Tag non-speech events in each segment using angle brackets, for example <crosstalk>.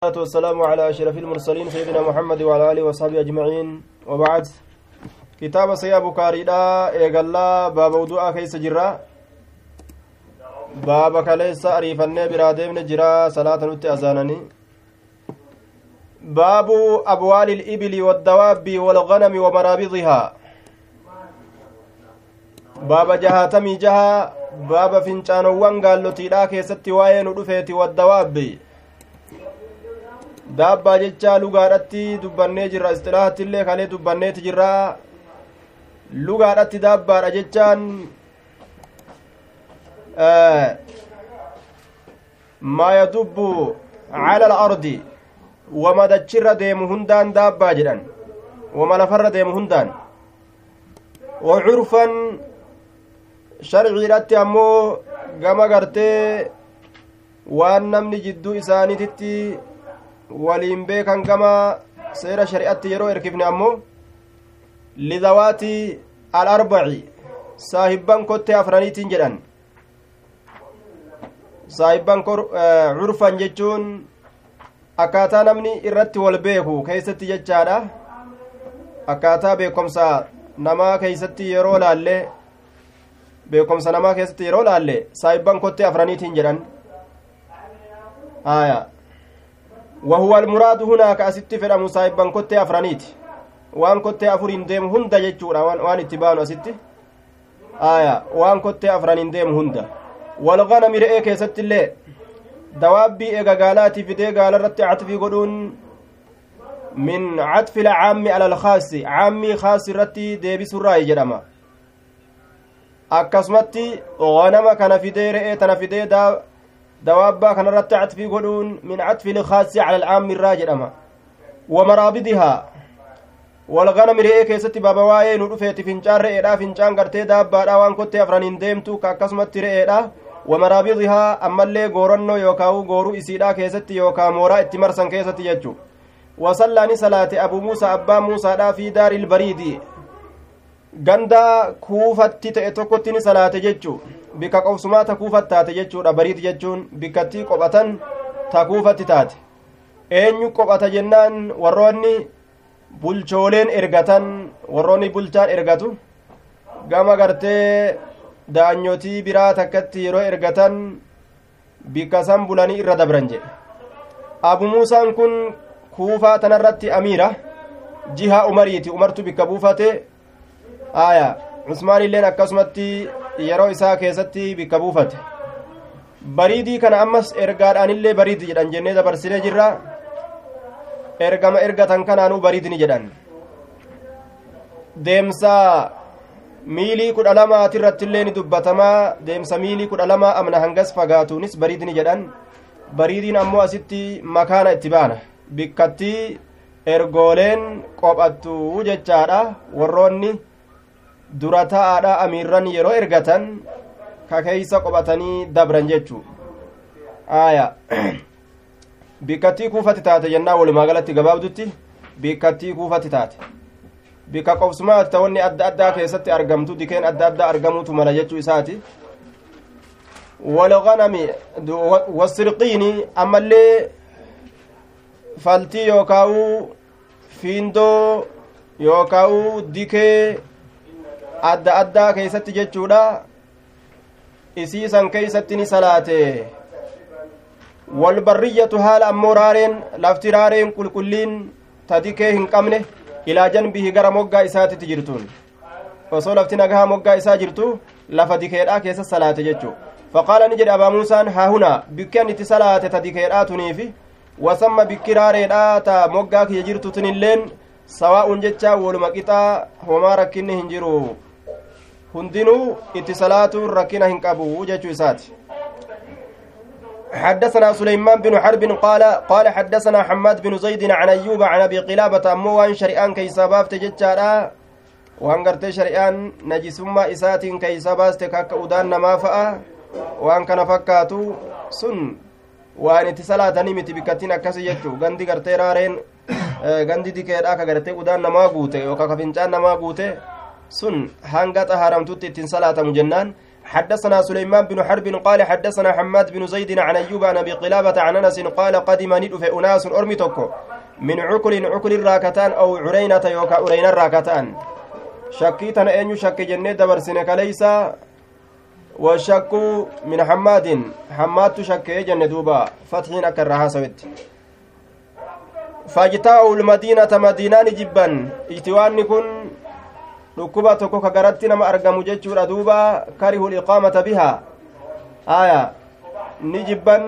والسلام على أشرف المرسلين سيدنا محمد وعلى آله وصحبه أجمعين. وبعد كتاب سيا بكاري دا إيغالا باب وضوء كيس جرا. باب كليس أريفني برادم جرا صلاة نت أزانني. باب أبوال الإبل والدواب والغنم ومرابضها. باب جهاتمي جها باب فنشانوان قال لتيلا كيستي واين ودفيتي والدواب. Daabbaa jechaa lugaadhatti dubbannee jirra istilaahatti illee kalee dubbanneeti jirra. Lugaadhatti daabbaadha jechaan maa yadubbu cala alardi? Wama dachirra deemu hundaan daabbaa jedhan. Wama lafarra deemu hundaan. Wacurfan sharciidhatti ammoo gama gartee waan namni jidduu isaaniititti waliin beekan gama seera shari'atti yeroo erkifne ammoo lidawaati al-arbaci saahibban kottee afraniitiin jedhan. Saahibban curfan jechuun akkaataa namni irratti wal beeku keeysatti jechaadha. Akkaataa beekomsa namaa keeysatti yeroo laalle beekomsa namaa keessatti yeroo laalle saahibban kottee afraniitiin jedhan. Aya وهو المراد هنا كأستي في المصايب كتة أفرانيت. وان كتة أفرين ديم هندا جتشورا وان, وان اتبان أستي آية. وان كتة أفرين ديم هندا. والغنم رئي كيست اللي دوابي إيغا قالاتي في دي قال رتي عطفي قدون من عطف العام على الخاص. عامي خاص رتي ديبي سراي جرما akkasumatti ganama kana fidee re'ee tana fidee dawaabbaa kanarratti catfii godhuun min catfi lkaasi cala alcaammi irraa jedhama wamaraabidihaa walganami re'ee keessatti baaba waa'ee nu dhufeeti fincaan re'eedha fincaan gartee daabbaadha waan kottee afraniin deemtu ka akkasumatti re'eedha wamaraabidihaa ammallee goorannoo yookaa gooruu isiidha keessatti yookaa mooraa itti marsan keessatti jechu wasallaani salaate abu muusaa abbaa muusaadha fi daari ilbariidi ganda kuufatti ta'e tokkotti ni salaate jechu bikka qobsumaa ta kuufat taate jechuudha. Bariiti jechuun bikkattii qophatan ta kuufatti taate eenyu qophata jennaan warroonni bulchooleen ergatan warroonni bulchaan ergatu gama gartee daanyotii biraa takkatti yeroo ergatan bikka san bulanii irra dabran jedhe. Abu muusaan kun kuufaa tanarratti amiira jiha umariiti. Umartu bikka buufate aya usmaan illeen akkasumatti yeroo isaa keessatti bikka buufate. Bariidii kana ammas ergaadhaanillee bariidi jedhan jennee dabarsinee jirra. Ergama ergatan kanaanuu bariidni jedhan. Deemsa miilii kudha lamaati irrattillee ni dubbatamaa deemsa miilii kudha lamaa amna hangas fagaatuunis bariidni jedhan. Bariidiin ammoo asitti makaana itti baana. Bikkattii ergooleen qophattu jechaadha. Warroonni dura ta'aadha amiirran yeroo ergatan ka keeysa qophatanii dabran jechuu aya <clears throat> bikkattii kuufatti taate jennaa walumaa galatti gabaabdutti bikkattii kuufatti taate. Bikka qobsumaati ta'onni adda addaa keessatti argamtu dikeen adda addaa argamuutu mala jechuu isaati. Walganami wasirqiini ammallee faltii yookaa'u fiindoo yookaa'u dikee adda addaa keeysatti jechuudha. Isiisan keeysatti ni salaate. Walbarriyyatu haala ammoo raareen lafti raareen qulqulliin tadikee hin qabne ilaa janbihi gara moggaa isaatitti jirtuun. Osoo lafti nagahaa moggaa isaa jirtu lafa dikeedhaa keessa salaate jechuu. Faqaala ni jedhe abaa muusaan haa hunaa bikki an itti salaate ta dikeedhaa tuniifi wasamma bikki raareedhaa ta moggaa kiyya jirtu tunilleen sawaa'un jechaa woluma qixaa homaa rakkinni hin jiru hundinuu itti salaatuun rakkina hin qabu jechuu isaati. حدثنا سليمان بن حرب قال قال حدثنا حماد بن زيد عن أيوب عن أبي قلابة أمو وان شريان كي سباب تججارا وان قرت شريان نجسما إسات كي سباس تكاك أدان نما فأ وان كان فكاتو سن. وان اتصالات نمت بكتين أكسي يجو غندي قرت رارين غندي دي كيدا كغرت أدان وكا كفنجان نما قوته sun hanga xahaaramtutti ittiin salaatamu jennaan حدثنا سليمان بن حرب قال حدثنا حماد بن زيد عن أيوب عن أبي قلابة عن أنس قال قدم ندف أناس أرمي من عقل عقل الراكتان أو عرينة يوكا عرين الراكتان شكيتن أن يشك جنة دبرسنك ليس والشك من حماد حماد شك جنة دوبا فتحين أكرها سويت فاجتاء المدينة مدينة جبا اجتوان كن dhukkuba tokko ka garatti nama argamu jechuudha duuba karihu liqaamata bihaa aya ni jibban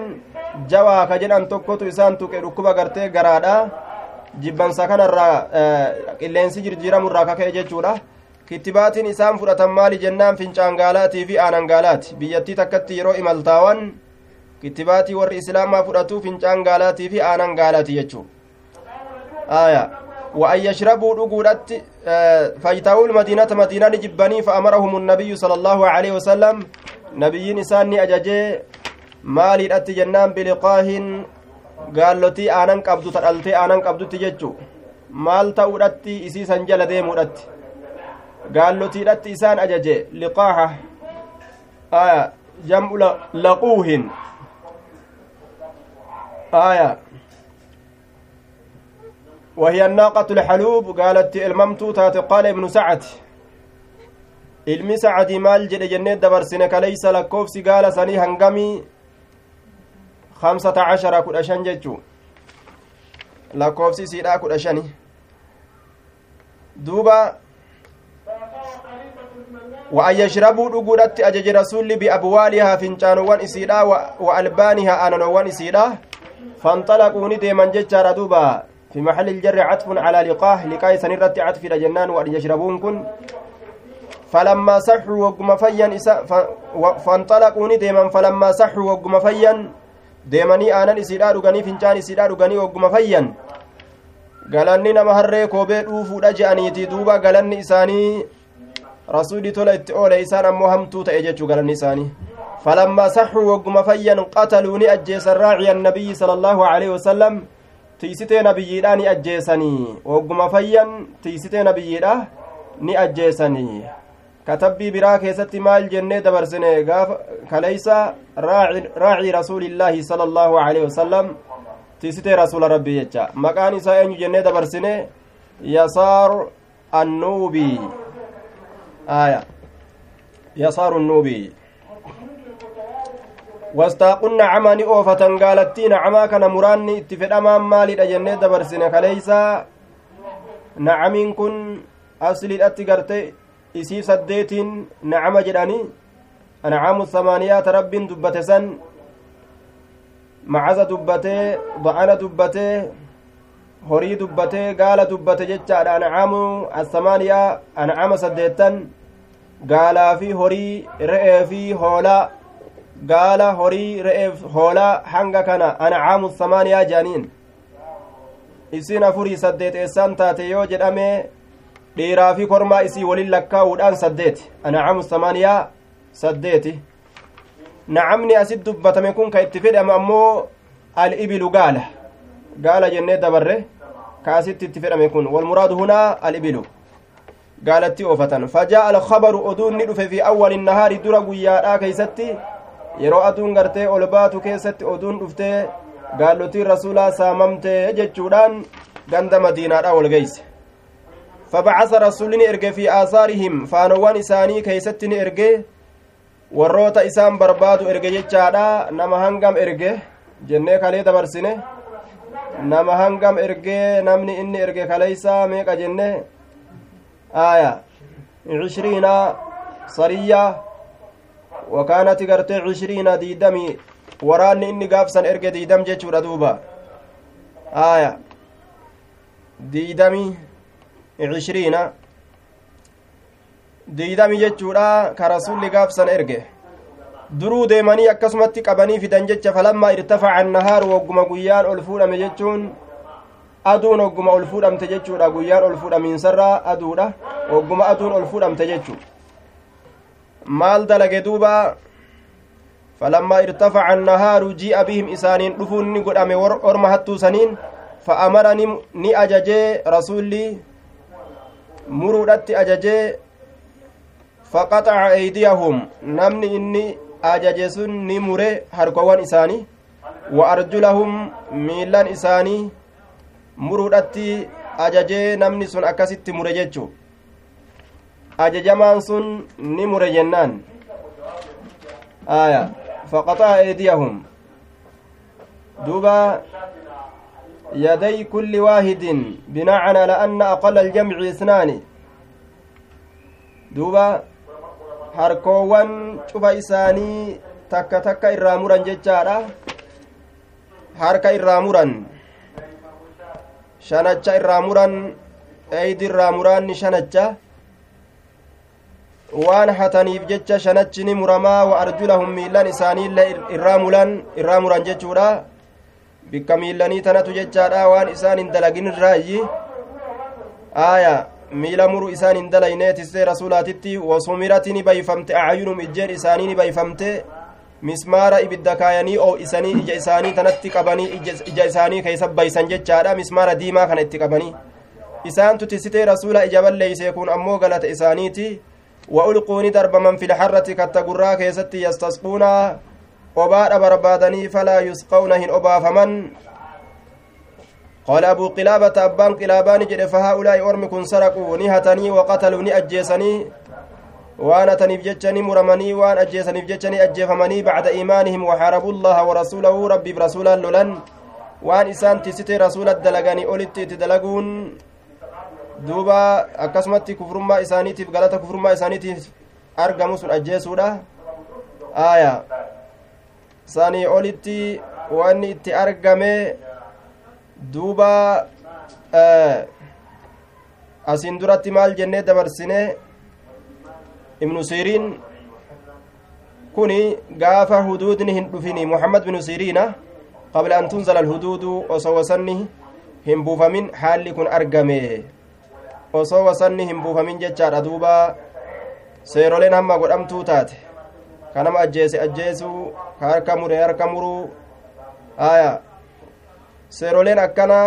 jawaa ka jedhan tokkotu isaan tuqe dhukkuba gartee garaadha jibbansa kanarraa qilleensi jirjiiramurraa kaka'e jechuudha kittibaatiin isaan fudhatan maali jennaan fincaangaalaatii fi aanangaalaati biyyattii takkatti yeroo imaltaawan kittibaatii warri islaamaa fudhatu fincaangaalaatii fi aanangaalaati jechuu aya وأن يشربوا رقودت فاجتاؤوا المدينة مدينة جبني فأمرهم النبي صلى الله عليه وسلم. نبي نساني أججي مالي أتي جنان بلقاه. قالتي آنان قبضو ترألتي آنان قبضو تججو. maal ta'uudhatti isii san jala deemuudhatti gaallotiidhatti isaan ajaje liqaaha aya jam'u laquuhin aya وهي الناقة الحلوب قالت الممتو تات قال ابن سعد ilmi sacadii maal jedhe jennee dabarsine kaleysa lakkoofsi gaala sanii hangamii kamsata cashara kudha shan jechuu lakkoofsi isiidha kudha shani duuba وأن يشربوا دقودت أجج رسول بأبوالها فنجانوان إسيدا وألبانها آنانوان إسيدا فانطلقوا نديما ججار دوبا في محل الجر عطف على لقاه لقاء سنرت عطف جنان وأن يشربون كن فلما صحوا وقم فيا فانطلقوا نديما فلما صحوا وقم فيا deemanii aanan isiidhaa dhuganii fincaan isiidhaa dhuganii ogguma fayyan galanni nama harree koobee dhuufuudha je'aniiti duuba galanni isaanii rasuuli tola itti oole isaan ammoo hamtuu ta'e jechuu galanni isaanii falammaa saxuu wogguma fayyan qataluu ni ajjeesan raaciya annabiyyi sala allaahu aleyhi wasalam tiisitee nabiyyiidha ni ajjeesanii wogguma fayyan tiisitee nabiyyiidha ni ajjeesanii katabbii biraa keessatti maal jennee dabarsine gaafa kaleysa raacii rasuulillaahi sala allaahu aleyhi wasalam tiisitee rasuula rabbii jecha maqaan isaa eenyu jennee dabarsine yasaar annuubii aya yasaaru nnuubii nacamaa ni oofatan gaalattii nacamaa kana muraanni itti fedhamaan maalidha jennee dabarsine kaleysa nacamiin kun asliidhatti garte isii saddeetiin nacama jedhani ancaamu samaaniyaata rabbiin dubbate san macaza dubbatee ba'ana dubbatee horii dubbatee gaala dubbate jechaadha ancaamu assamaaniyaa ancaama saddeettan gaalaa fi horii re'ee fi hoolaa gaala horii re'eef hoolaa hanga kana ancaamu samaaniyaa jedhaniin isin afurii saddeet eessaan taate yoo jedhame dhiiraa fi kormaa isii waliin lakkaa'uudhaan saddeeti ancamu samaaniyaa saddeeti nacamni asit dubbatame kun ka itti fedhame ammoo al-ibilu gaala gaala jennee dabarre ka asitti itti fedhame kun walmuraadu hunaa al-ibilu gaalatti oofatan fajaa alkabaru oduun ni dhufe fi awwali nahaari dura guyyaadhaa keeysatti yeroo aduun gartee ol baatu keessatti oduun dhuftee gaallotiin rasuulaa saamamte jechuudhaan ganda madiinaadha wal geeyse فبعث رسول إرجع في آثارهم فانوان إساني كيست إرجع warroota isaan barbaadu erge jechaadha nama hangam erge jennee kalee dabarsine nama hangam ergee namni inni erge kaleysa meeqa jenne aya cishriina sariyya wakaanati gartee cishriina diidami waraanni inni gaafsan erge diidam jechuudha duuba aya diidami cishriina diidami jechuudha ka rasulli gaafsan erge duruu deemanii akkasumatti qabanii fidan jecha falammaa irtafaca annahaaru wogguma guyyaan ol fuudhame jechuun aduun wogguma ol fuudhamte jechuudha guyyaan ol fuudhamiinsarraa aduudha wogguma aduun ol fuudhamte jechuu maal dalage duuba falammaa irtafaca annahaaru ji'a bihim isaaniin dhufuun ni godhame orma hattuusaniin fa amara ni ajajee rasulli muruudhatti ajajee faqaxaca eydiyahum namni inni ajaje sun ni mure harkowwan isaanii wa arjulahum miillan isaanii muruudhatti ajajee namni sun akkasitti mure jechu ajajamaan sun ni mure jennaan aya faqaxaca eydiyahum duuba يدي كل واحد بناء على أن أقل الجمع اثنان دوبا harkoowwan cufa isaanii takka takka irraa muran jechaadha harka irraa muran shanacha irraa muran eeydi irraa muraanni shanacha waan hataniif jecha shanachi ni muramaa wa arjulahum miillan isaaniillee irraa mulan irraa muran jechuudha bikka miillanii tanatu jechaadha waan isaan hin dalagin irraayyi aaya miila muru isaan hin dalayne tissee rasuulaatitti wasumirati ni bayfamte acyunum ijjeen isaanii ni bayfamte mismaara ibidda kaayanii oo'isanii ija isaanii tanatti qabanii ija isaanii keeysa baysan jechaadha mismaara diimaa kana itti qabanii isaantu tissitee rasuula ija balleeyse kun ammoo galata isaaniiti ni darbaman fi lxarrati katta gurraa keessatti yastasquuna obaadha barbaadanii falaa yusqawna hin obaafaman قال أبو قلابة أبان قلابان جد فهؤلاء أرم كن سرقوا. نهتني وقتلوا نأجيسني. وأنا تنيف جتني مرمني. وان أجيسني جتني أجيفمني بعد إيمانهم. وحاربوا الله ورسوله. ربي برسولا لولن. وان إسان تستي رسول الدلقاني أولت تدلقون. دوبا أكسمت كفرما إسانيتي غلطة كفرما إسانيتي أرقموا سن أجيسودا آية ساني أولتي واني إتي أرقمي duuba asiin duratti maal jennee dabarsine ibnu siriin kuni gaafa huduudni hin dhufini muhammad binu siriina qabla an tunzala alhuduudu osoo wasanni hin buufamin kun argame osoo wasanni hin buufamin jechaadha duuba seeroleen hamma godhamtuu taate kanama ajjeese ajjeesuu ka harka mure harka muruu aya seeroleen akkana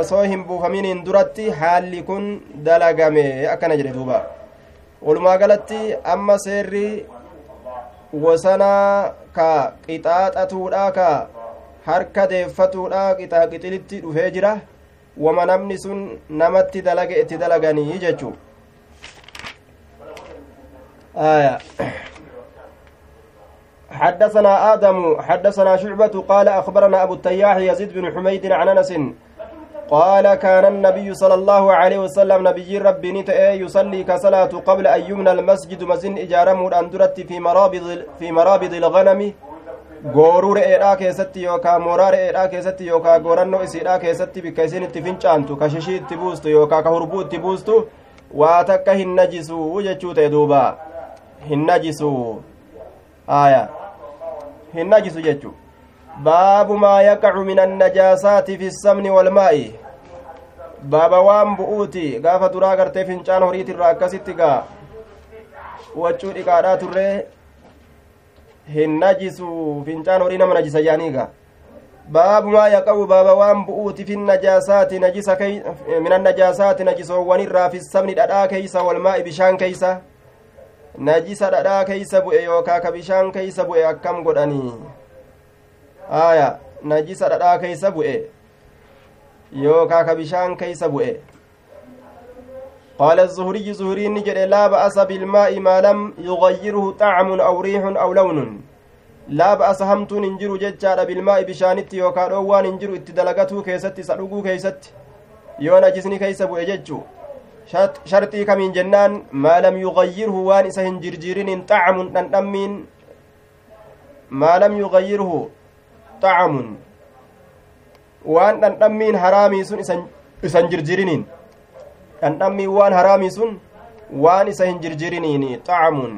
osoo hin buufaminiin duratti haalli kun dalagame akkana jedhe duuba walumaa galatti amma seerri wasanaa ka qixaaxatuudha ka harka deeffatuudha qixaa qixilitti dhufee jira wama namni sun namatti dalage itti dalaganii jechuu aya حدثنا آدم حدثنا شعبة قال أخبرنا أبو التياح يزيد بن حميد عن أنس قال كان النبي صلى الله عليه وسلم نبي ربي نتأي يصلي كصلاة قبل أن يمنى المسجد مزن إجارة أندرت في مرابض في مرابض الغنم gooruu re'eedhaa keessatti yookaa mooraa re'eedhaa keessatti yookaa goorannoo isiidhaa keessatti bikka isin itti fincaantu ka shishii itti buustu yookaa ka hurbuu itti buustu waa takka hin najisuu jechuu ta'e duuba. Hin najisuu. Aya hin najisu jechu baabu maa yaqacu min annajaasaati fi samni walmaa'i baaba waan bu'uuti gaafa duraa gartee fincaan horiitirraa akkasitti gaa. Waccuu dhiqaadhaa turree hin najisu fincaan horii nama najisa jaaniiga baabu maa yaqabu baaba waan bu'uuti fi najaasaati najisa min annajaasaati najisoowwanirraa fi sabni dhadhaa keeysa walmaa'i bishaan keeysa najisa dhadhaa keeysa bu'e yookaa ka bishaan keeysa bu'e akkam godhanii aya najisa dhadhaa keeysa bu'e yookaa ka bishaan keeysa bu'e قال الزهري زهري نجد لا بأس بالماء ما لم يغيره طعم أو ريح أو لون. لا بأس همت ننجر ججار بالماء بشانت يوكا روان ننجر اتدلقته كيست سألقو كيست يونا جسني كيس بو اججو شرطي كمين جنان ما لم يغيره وان إسا هنجرجرين طعم ننمين ما لم يغيره طعم. وان ننمين حرامي سن إسا هنجرجرين dhandhammi waan haraamii sun waan isa hin jirjiriniini xacamuun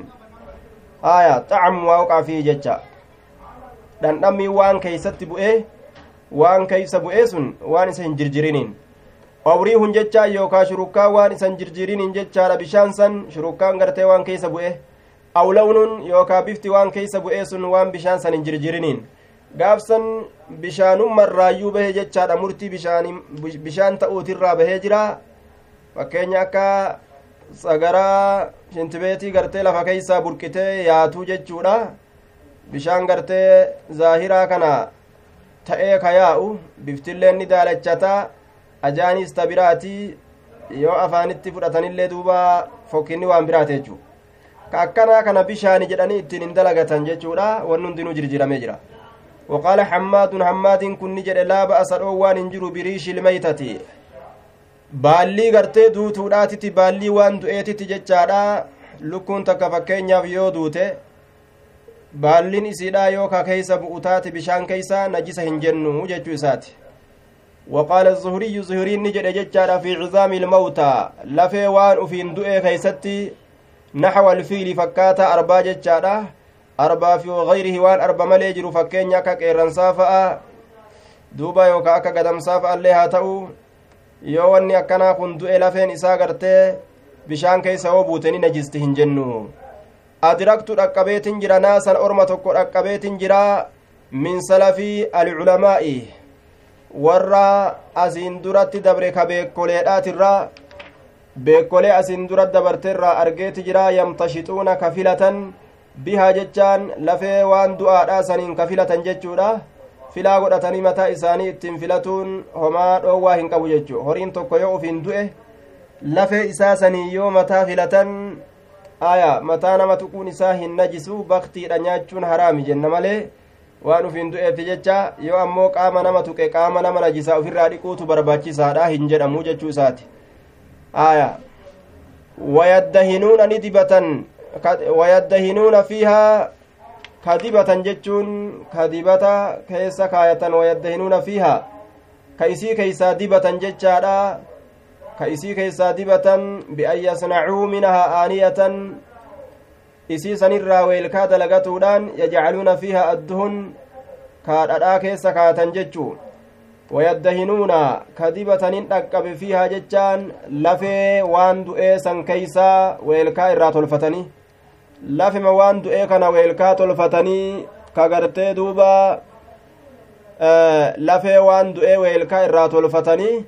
aya xacamu waaqaafii jecha dhandhammi waan keeysatti bu'ee waan keeysa bu'ee sun waan isa hin jirjiriniin awriihun jecha yookaa shurukkaa waan isa hin jirjiriniin jechaadha bishaan san shurukkaan gartee waan keeysa bu'e awlawnun yookaa bifti waan keeysa bu'ee sun waan bishaan san hin jirjiriniin gaafsan bishaanummarraayyuu bahee jechaadha murtii bishaan ta'uutirraa bahee jira fakkeenya akka sagaraa shintibeetii gartee lafa keeysaa burqitee yaatuu jechuudha bishaan gartee zaahiraa kana ta'ee ka yaa'u biftillee ni daalachataa ajaaniis ta biraatii yoo afaanitti fudhatanillee duuba fokkinni waan biraate jechuu ka akkanaa kana bishaani jedhanii ittiin hin dalagatan jechuudha wanni hundinuu jirjiramee jira وقال حماد حماد كن جد لا بأس الأوان انجروا بريش الميتة baallii gartee duutuudhaatitti baallii waan du'eetitti jechaadha lukkuun takka fakkeenyaaf yoo duute baalliin isiidha yoo ka keeysa bu'utaati bishaan keeysa najisa hin jennu jechuu isaati وقال الزهري زهري نجد ججارا في عظام الموتى لفي وان أفين دؤي كيستي نحو الفيل فكاتا أربا ججارا أربا في غيره وان أربا مليجر فكين يكا كيران صافا دوبا يوكا أكا قدم صافا اللي هاتأو yoo wanni akkanaa kun du'e lafeen isaa gartee bishaan keessa hoo buuteni najisti hin jennu adraktu dhaqqabeetin jira naasan orma tokko dhaqqabeetin jira min salafii alculamaa'i warra asiin duratti dabre ka beekoleedhaatirraa beekolee asiin dura dabarteirraa argeeti jira yamtashixuuna ka filatan bihaa jechaan lafee waan du'aadhaa saniin ka filatan jechuudha filaa godhatanii mataa isaanii ittiin filatuun homaa dhoowwaa hin qabu jechuu horiin tokko yoo ufiin du'e lafee isaa sanii yoo mataa filatan aya mataa nama tuquun isaa hin najisu baktiidha nyaachuun haraami jenna malee waan ufiin du'eefi jecha yoo ammoo qaama nama tuqe qaama nama najisaa ofirraa dhiquutu barbaachisaadha hin jedhamu jechuu isaati aya wayaddahinuuna ni dibatan wayaddahinuuna fiihaa kadibatan jechuun kadibata keessa kaayatan wayaddahinuuna fiihaa ka isii keeysaa dibatan jechaadha ka isii keeysaa dibatan bian yasnacuu minahaa aaniyatan isii sanirraa weelkaa dalagatuudhaan yajcaluuna fiihaa adduhun ka dhadhaa keessa kaayatan jechuu wayaddahinuuna kadibatanin dhaqqabe fiihaa jechaan lafee waan du'ee san keeysaa weelkaa irraa tolfatanii lafima waan du'ee kana weelkaa tolfatanii ka gartee duuba lafee waan du'ee weelkaa irraa tolfatanii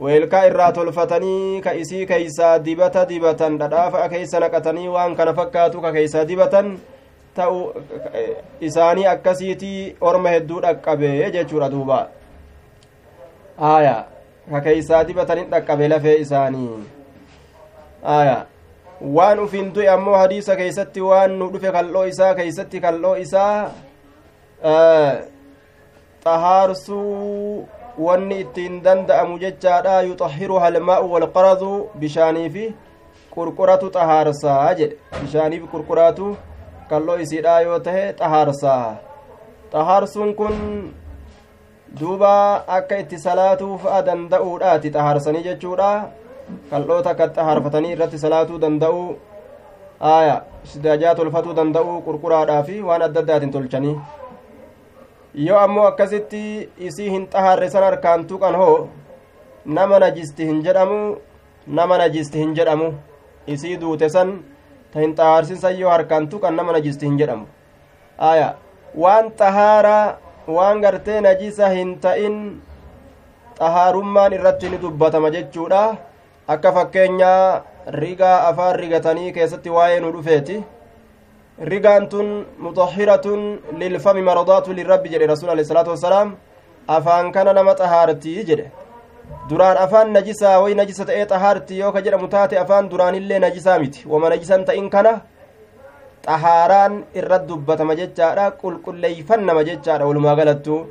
weelkaa irraa tolfatanii ka isii keeysaa dibata dibatan dhadhaafa keeysa naqatanii waan kana fakkaatu ka keeysaa dibatan ta'u isaanii akkasiitii orma hedduu dhaqqabe jechuudha duuba aya ka keeysaa dibatanin dhaqqabe lafee isaanii aya waan ufiin du'e ammoo hadiisa keeysatti waan nu dhufe kal'oo isaa keeysatti kal'oo isaa xahaarsuu wanni ittiin danda'amu jechaadha yuxahiruha almaa'u walqaradu bishaaniifi qurquratu xahaarsaa jedhe bishaaniif qurquraatu kal'oo isiidha yoo tahe xahaarsaa xahaarsuun kun duuba akka itti salaatuu fa'a danda'uudhaati xahaarsanii jechuudha kal'oo takka xahaarfatanii irratti salaatuu danda'u aya sidaajaa tolfatuu danda'u qurquraadhaa fi waan adda addaatiin tolchanii yoo ammoo akkasitti isii hin xahaarre san harkaan tuqan hoo nama najisti hin jedhamu nama najisti hin jedhamu isii duute san ta hin xahaarsisan yoo harkaan tuqan nama najisti hin jedhamu aya waan xahaaraa waan gartee najisa hin ta'in xahaarummaan irratti ni dubbatama jechuudha akka fakkeenyaa rigaa afaan rigatanii keessatti waa'ee nu dhufeeti rigaan tun muxahiratun lilfami maradaatu lirabbi jedhe rasul alehi salaatu wasalaam afaan kana nama xahaartii jedhe duraan afaan najisaa way najisa ta'ee xahaartii yoo ka jedhamu taate afaan duraanillee najisaa miti wama najisan ta'in kana xahaaraan irrat dubbatama jechaadha qulqulleeyfannama jechaadha walumaa galattu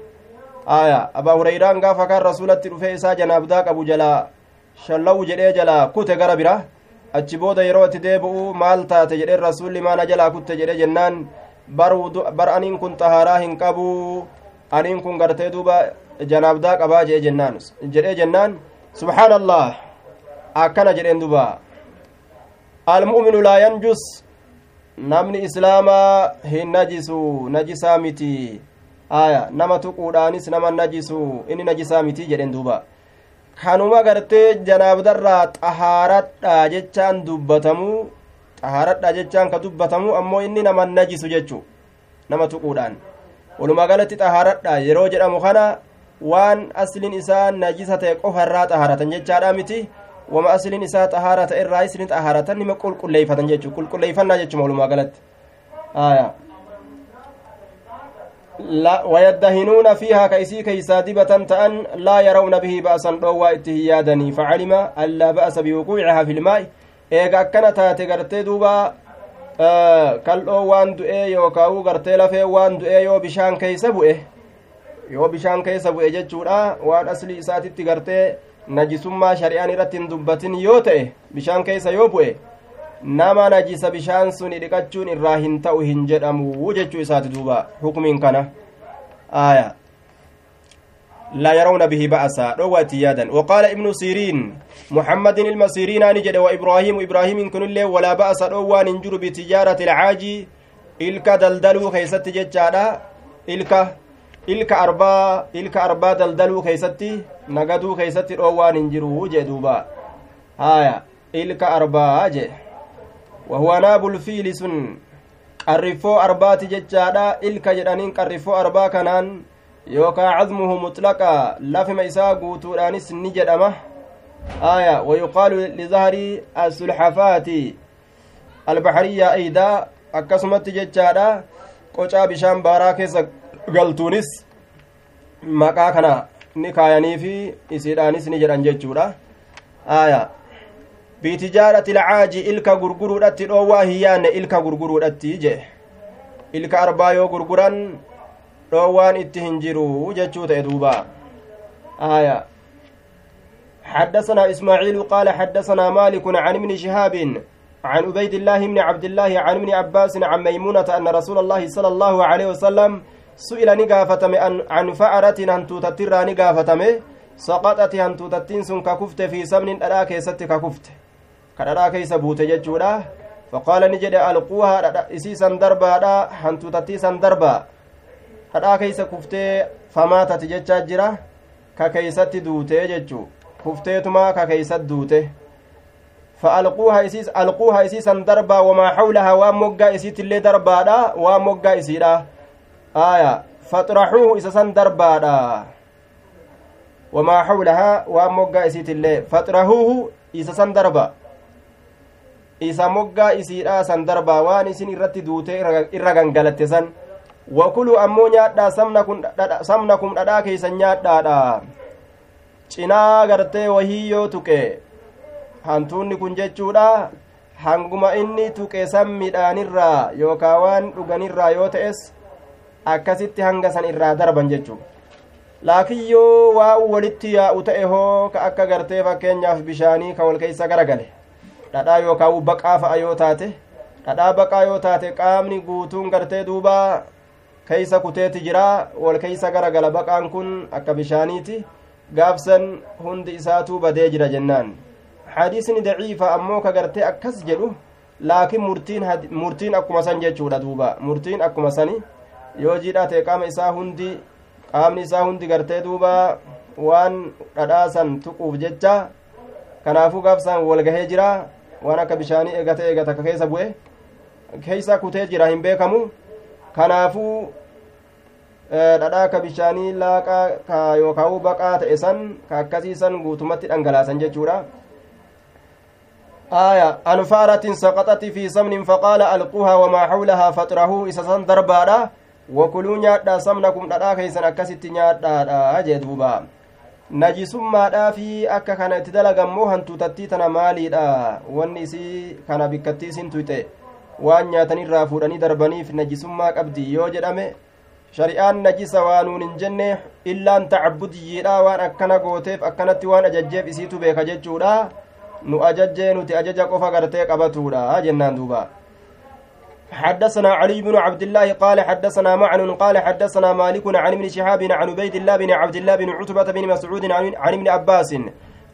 aya abaa hureyraan gaafa kaan rasulatti dhufee isaa janaabdaa qabu jalaa shallawu jedhee jalaa kute gara bira achi booda yeroo itti deebi'u maal taate jedheen rasuulli maana jalaa kutte jedhe jennaan bar aniin kun xahaaraa hin qabu aniin kun gartee duuba janaabdaa qabaa jedhe jennaan jedhee jennaan subxaana allah akkana jedheen duba almu'minu laa yanjus namni islaamaa hin najisu najisaa miti aya nama tuquudhaanis nama najisu inni najisaa miti jedhen duuba kanuma gartee janaabdarraa xahaaradha jechaan dubbatamu xahaaradha jechaan ka dubbatamu ammoo inni nama najisu jechu nama tuquudhaan walumaa galatti xahaaradha yeroo jedhamu kana waan asliin isaa najisa ta'e qofarraa xahaaratan jechaadha miti wama asliin isaa xahaara ta'e irraa isni xahaaratan nima qulqulleeyfatan jechuu qulqulleeyfannaa jechuma walumaa galatti aya ويدهنون فيها كيسي كيسا دبة تأن لا يرون به بأسا دوا اتهيادني فعلم أن لا بأس بوقوعها في الماء akkana taate gartee duuba kal'oo waan du'ee yookaa'u gartee lafee waan du'ee yoo bishaan keeysa bu'e yoo bishaan keessa bu'e jechuudha waan aslii isaatitti gartee najisummaa shari'aan irratti hin dubbatin yoo ta'e bishaan keessa yoo bu'e nama najisa bishaan sun dhiqachuun irraa hin ta'u hin jedhamu jechuu isaati duuba. Hukumiin kana aya لا يرون به بأسا روات يادا وقال ابن سيرين محمد المسيرين نجد وإبراهيم إبراهيم كن الله ولا بأس روان انجر بتجارة العاجي إلك دلدلو خيست ججادا إلك إلك أربا إلك أربا دلدلو خيستي نقدو خيستي روان انجرو جدوبا هايا إلك أربا جي وهو ناب الفيل سن jedhaniin qarrifoo arbaa kanaan yookaa cadmuhu mutlaqa lafima isaa guutuudhaanis ni jedhama aya wayuqaalu lizahri asulxafaati albaxariyaa eydaa akkasumatti jechaadha qocaa bishaan baaraa keessa galtuunis maqaa kana ni kaayaniifi isiidhaanis ni jedhan jechuudha aya bitijaarati ilcaaji ilka gurguruudhatti dhoowwaa hiyyaanne ilka gurguruudhatti jee. Ilka arbaa yoo gurguran dhoowwaan itti hin jiru jechuu ta'e duuba. Aya. حدثنا إسماعيل قال حدثنا مالك عن ابن شهاب عن عبيد الله بن عبد الله عن ابن عباس عن ميمونة أن رسول الله صلى الله عليه وسلم سئل ni gaafatame عن فأرة hantuutarra ni gaafatame سقطت hantuutteen san ka kufte في سمن dhadhaa keeysatti ka kufte ka dhadhaa keeysa buute jechuudha فقال ni jedhe ألقوها isiisa darbaa hantuuttiisa darbaa hadhaa keeysa kuftee famaatati jechaa jira ka keeysatti duutee jechuu kufteetuma ka keeysat duute isiisan darbaa wamaa xawlahaa waan moggaa isiitillee darbaadha waan moggaa isiidha aya faxraxuuhu isa san darbaadha wamaa xawlahaa waan moggaa isiitillee faxrahuuhu isa san darba isa moggaa isiidha san darbaa waan isin irratti duute irra gangalatte san wakuluu ammoo nyaadhaa samna kun dhadhaa keeysan nyaadhaadha cinaa gartee wahii yoo tuqe hantuunni kun jechuudha hanguma inni tuqe san midhaanirraa yookaa waan dhuganirraa yoo ta'es akkasitti hanga san irraa darban jechuu laakiin yoo waa walitti yaa'u ta'e hoo ka akka gartee fakkeenyaaf bishaanii ka wal keeysa garagale dhadhaa yookaa baqaa fa'a yoo taate dhadhaa baqaa yoo taate qaamni guutuun gartee duubaa keeysa kuteeti jira wal keeysa garagala. Baqaan kun akka bishaaniiti. Gaafsan hundi isaatuu badee jira jennaan. Hadiisni daciifa ammoo ka gartee akkas jedhu laakiin murtiin murtiin akkuma san jechuudha duuba. Murtiin akkuma sani yoo jiidhaa ta'e qaama isaa hundi qaamni isaa hundi gartee duuba waan dhadhaasan tuquuf jecha kanaafuu gaafsan wal gahee jira waan akka bishaanii eegate eegata ka keessa bu'e keeysa kutee jira hin beekamu kanaafuu dhadhaa ka bishaanii laaqaa ka yookaan baqaa ta'e san ka akkasii san guutumatti dhangalaasan jechuudha آية عن فارة سقطت في سمن فقال ألقوها وما حولها فطره إسسا دربادا وكلوا نيادا سمنكم دادا كيسن أكست نيادا أجد بوبا najisummaadhaa fi akka kana itti dalagammoo hantuutattii tana maaliidha wanni isii kana bikkattii isin tuyxe waan nyaatanirraa fuudhanii darbaniif najisummaa qabdi yoo jedhame shari'aan najisa waanuun hin jenne illaan tacabudiyyiidha waan akkana gooteef akkanatti waan ajajjeef isiitu beeka jechuudha nu ajajjee nuti ajaja qofa gartee qabatuudha jennaan duuba حدثنا علي بن عبد الله قال حدثنا معن قال حدثنا مالك عن ابن شهاب عن عبيد الله بن عبد الله بن عتبة بن مسعود عن, ابن عباس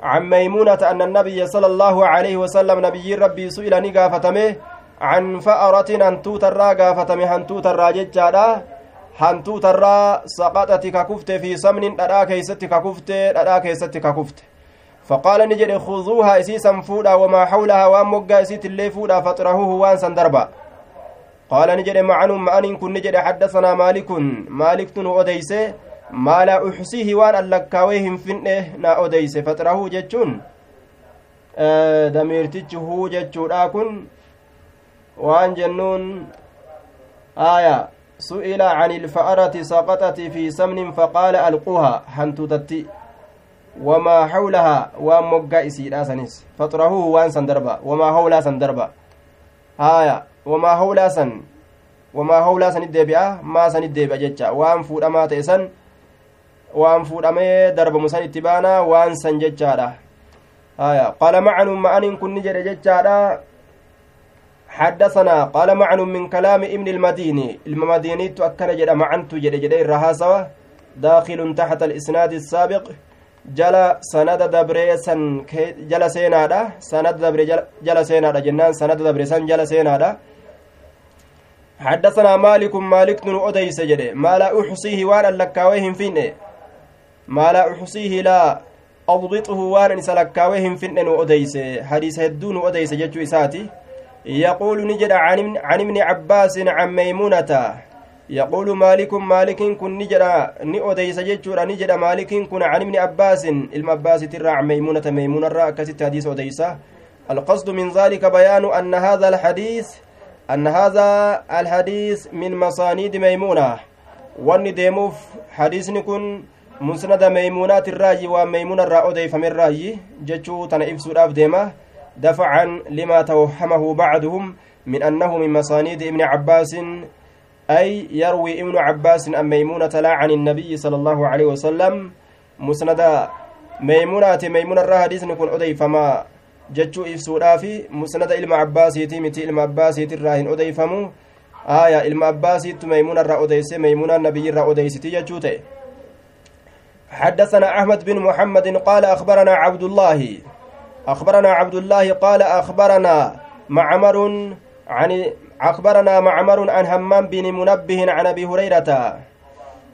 عن ميمونة أن النبي صلى الله عليه وسلم نبي ربي سئل نقافتمه عن فأرة أن توتر قافتمه أن توتر ججالا hantuutarraa saqaxati ka kufte fi samnin dhadhaa keeysatti ka kufte dhadhaa keessatti ka kufte faqaala ni jedhe kuduuhaa isiisan fuudha wamaa xawlahaa waan moggaa isiitillee fuudha faxrahuuhu waan san darba qaala ni jedhe macanun ma'aniin kun ni jedhe xaddasanaa maalikun maaliktu nu odeyse maa laa uxsiihi waan allakkaawee hin finne naa odeyse faxrahuu jechuun damiirtichi huu jechuudha kun waan jennuun aya su'ila can ilfa'arati saqaxati fi samnin faqaala alquuha hantuutatti wamaa hawlahaa waan moggaa isiidha hawlaa san wamaa hawlaa sanit deebi'a maa sanit deebi'a jecha waan fuudhamaa ta'e san waan fuudhamee darbamu san itti baana waan san jechaadha haya qaala macanun ma'aniin kun ni jedhe jechaadha حدثنا قال معن من كلام ابن المديني المديني أكن جد معنت جد جد الرهاسوة داخل تحت الإسناد السابق جل سند دبريسن جل سينادا سند دبري جل سينادا جنان سند دبريسن جل سينادا حدثنا مالك مالك بن أديس جد ما لا أحصيه وأنا لكاويهم فين ما لا أحصيه لا أضبطه وأنا سلكاويهم فين أديس. حديث هدون أديس جتو إساتي. يقول نجد عن, عن ابن عباس عن ميمونة. يقول مالك مالك كن نجد نؤديس جتشورا نجد مالك كن عن ابن عباس. علم عباس ترى عن ميمونة ميمونة را كست أديسة القصد من ذلك بيان أن هذا الحديث أن هذا الحديث من مصانيد ميمونة. وأن ديموف حديث كن مسند ميمونات الراجي وميمونة را أديف من الراجي جتشو تنئف سوراف ديمه دفعا لما توهمه بعضهم من أنه من مصانيد ابن عباس أي يروي ابن عباس أن ميمونة لا عن النبي صلى الله عليه وسلم. مسند ميمونة ميمونة الرا حديث نكون أدي فما مسند إلما عباسيتي متي إلما عباسيتي الراهن أدي فمو آية إلما عباسيت ميمونة الرا أديسي ميمونة النبي الرا أديسي جتشو حدثنا أحمد بن محمد قال أخبرنا عبد الله أخبرنا عبد الله قال أخبرنا معمر عن أخبرنا معمر عن همام بن منبه عن أبي هريرة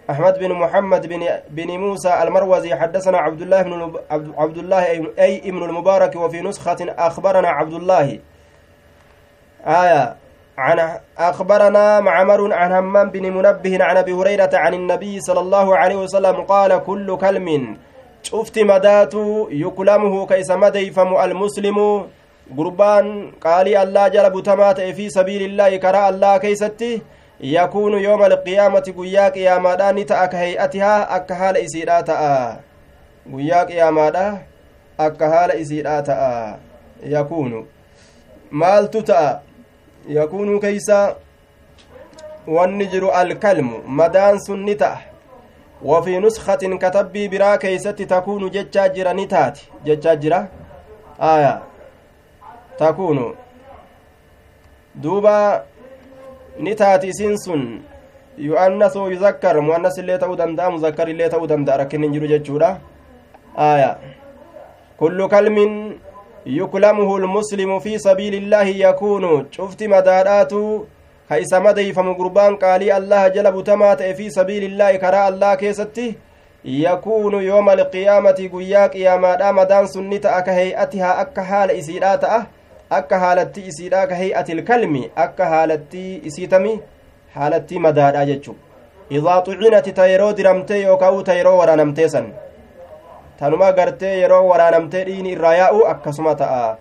أحمد بن محمد بن بن موسى المروزي حدثنا عبد الله بن عبد الله أي ابن المبارك وفي نسخة أخبرنا عبد الله. آية. عن أخبرنا معمر عن همام بن منبه عن أبي هريرة عن النبي صلى الله عليه وسلم قال كل كلم madaatu yuklamuhu ka isa madeyfamu almuslimu gurbaan qaalii allaa jala butamaa ta'e fi sabiilillaahi karaa allaa keeysatti yakuunu yooma alqiyaamati guyyaa qiyaamaadha ni ta'a ka hey'atihaa akka haala isiidhaa ta'a guyyaa qiyaamaadha akka haala isiidhaa ta'a yakuunu maaltu ta'a yakuunuu keeysa wanni jiru alkalmu madaan sun ni ta'a وفي نسخة kitaabii biraa keeysatti تكون jechaa jira ni taati jechaa jira aya تكون duuba ni taati sansan يؤنث ويذكر مؤنث illee ta'uu danda'a مذكر illee ta'uu danda'a rakkoon hin jiru jechuudha آية كل كلم يكلمه المسلم في سبيل الله يكون شفت مدارات ka isa madeyfamu gurbaan qaalii allaha jala butamaa ta'e fi sabiilillaahi karaa allah keessatti yakuunu yooma alqiyaamati guyyaa qiyaamaadha madaan sun ni ta'a ka hey'atihaa akka haala isiidhaa ta'a akka haalatti isiidhaa ka hey'ati ilkalmi akka haalatti isiitami haalatti madaadha jechu idaa xucinati ta yeroo diramtee yookaa ta yeroo waraanamtee san tanuma gartee yeroo waraanamtee dhiini irraa yaa'u akkasuma ta'a.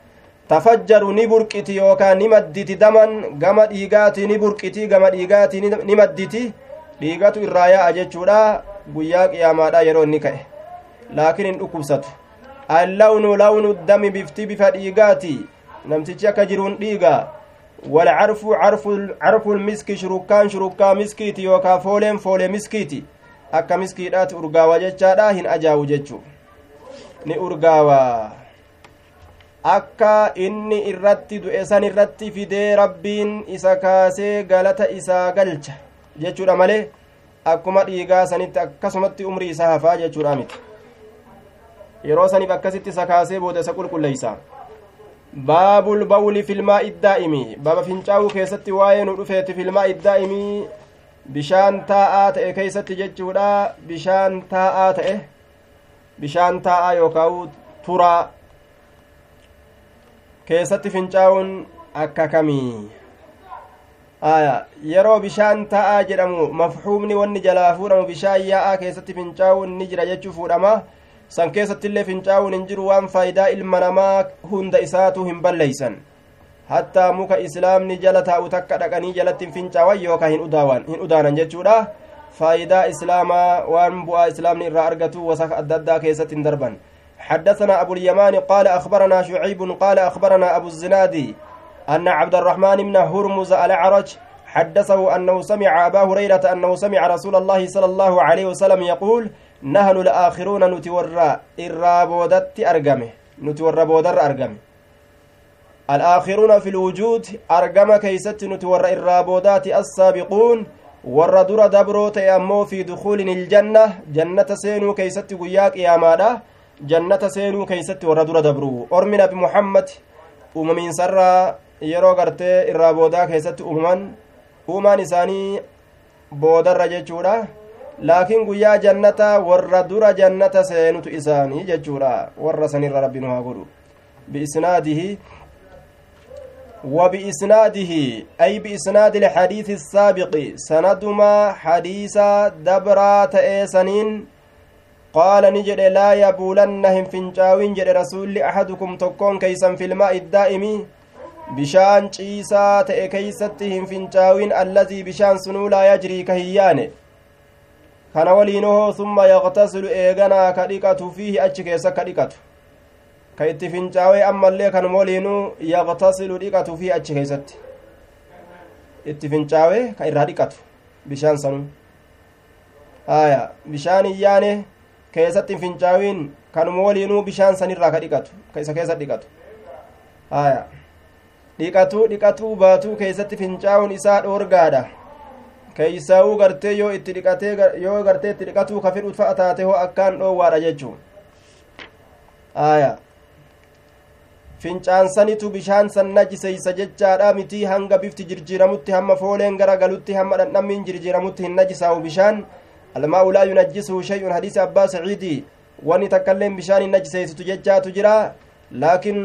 Tafajjaru ni burqiti yookaan ni madditi daman gama dhiigaati ni burqiti gama dhiigaati ni madditi dhiigatu irraa yaa'a jechuudha. Guyyaa qiyaamaadha yeroo inni ka'e. Laakiin hin dhukkubsatu. Allawnu lawnu dami bifti bifa dhiigaati namtichi akka jiruun dhiiga. Walcarfu carful miski shurukkaan shurukkaa miskiiti yookaa fooleen foolee miskiiti. Akka miskiidhaati urgaawa jechaadha hin ajaawu jechuu. Ni urgaawa. Akka inni irratti du'e san irratti fidee rabbiin isa kaasee galata isaa galcha jechuudha malee akkuma dhiigaa sanitti akkasumatti umrii isaa hafaa jechuudha miti. Yeroo saniif akkasitti isa kaasee booda isa qulqulleeysa baabul bawli filmaa iddaa'imi baaba fincaa'uu keessatti waa'ee nu dhufeeti filmaa iddaa'imii bishaan taa'aa ta'e keeysatti jechuudha bishaan taa'aa ta'e bishaan taa'aa yookaan turaa keessatti fincaa'uun akka kamii aya yeroo bishaan taa'aa jedhamu mafhuumni wanni jalaa fuudhamu bishaan yaa'aa keessatti fincaa'uun ni jira jechuu fuudhama san keessattillee fincaa'uun hin jiru waan faayidaa ilma namaa hunda isaatu hin balleeysan hattaa muka islaamni jala taa'u takka dhaqanii jalatti hin fincaawan yookaan hin udaanan jechuudha faayidaa islaamaa waan bu'aa islaamni irraa argatu wasaka adda addaa keessatti hin darban حدثنا أبو اليمان قال أخبرنا شعيب قال أخبرنا أبو الزنادي أن عبد الرحمن بن هرمز الأعرج حدثه أنه سمع أبا هريرة أنه سمع رسول الله صلى الله عليه وسلم يقول نحن الآخرون نتورى الرابودت أرقمه نتورى بودر أرقمه الآخرون في الوجود أرقم كيست نتورى الرابودات السابقون warra dura dabroo ta'e ammoo fi dukuulin iljanna jannata seenuu keeysatti guyyaa qiyaamaadha jannata seenuu keeysatti warra dura dabru ormi nabi muhammad uumamiinsarraa yeroo gartee irraa boodaa keessatti uumaman uumaan isaanii boodarra jechuudha laakiin guyyaa jannata warra dura jannata seenutu isaanii jechuudha warra sanirra rabbi nu haa godhu biisnaadihi وبإسناده أي بإسناد الحديث السابق سندما حديث دبرا تأسنين قال نجد لا يبولنهم فنجاوين جد رسول أحدكم تكون كيسا في الماء الدائم bishaan ciisaa ta'e keeysatti hin fincaawin allazii bishaan sunuu laa kana waliinoo summa yaqtasilu eeganaa ka dhiqatu fiihi achi keessa ka dhiqatu ka itti fincaawee ammallee kanuma waliinuu yaqtasilu dhiqatu fiihi achi keeysatti itti fincaawee ka irraa dhiqatu bishaan sanuu aya bishaan hiyyaane keessatti hin fincaawin kanuma waliinuu bishaan sanirraa ka dhiqatu ka isa keessa dhiqatu aya dhiqatuu dhiqatuu baatuu keessatti fincaa'uun isaa dhoorgaadha keeysaa'uu gartee yoo itti dhiqatee yoo gartee itti dhiqatuu ka fedhu fa'a taate hoo akkaan dhoowwaadha jechuu aya fincaansanitu bishaan san najiseysa jechaadha mitii hanga bifti jirjiiramutti hamma fooleen gara galutti hamma dhandhammiin jirjiiramutti hin najisaa'u bishaan almaa'u laa yunajjisuhu shay'un hadiisi abbaa saciidii wanni takkailleen bishaan hin najiseysitu jechaatu jira laakiin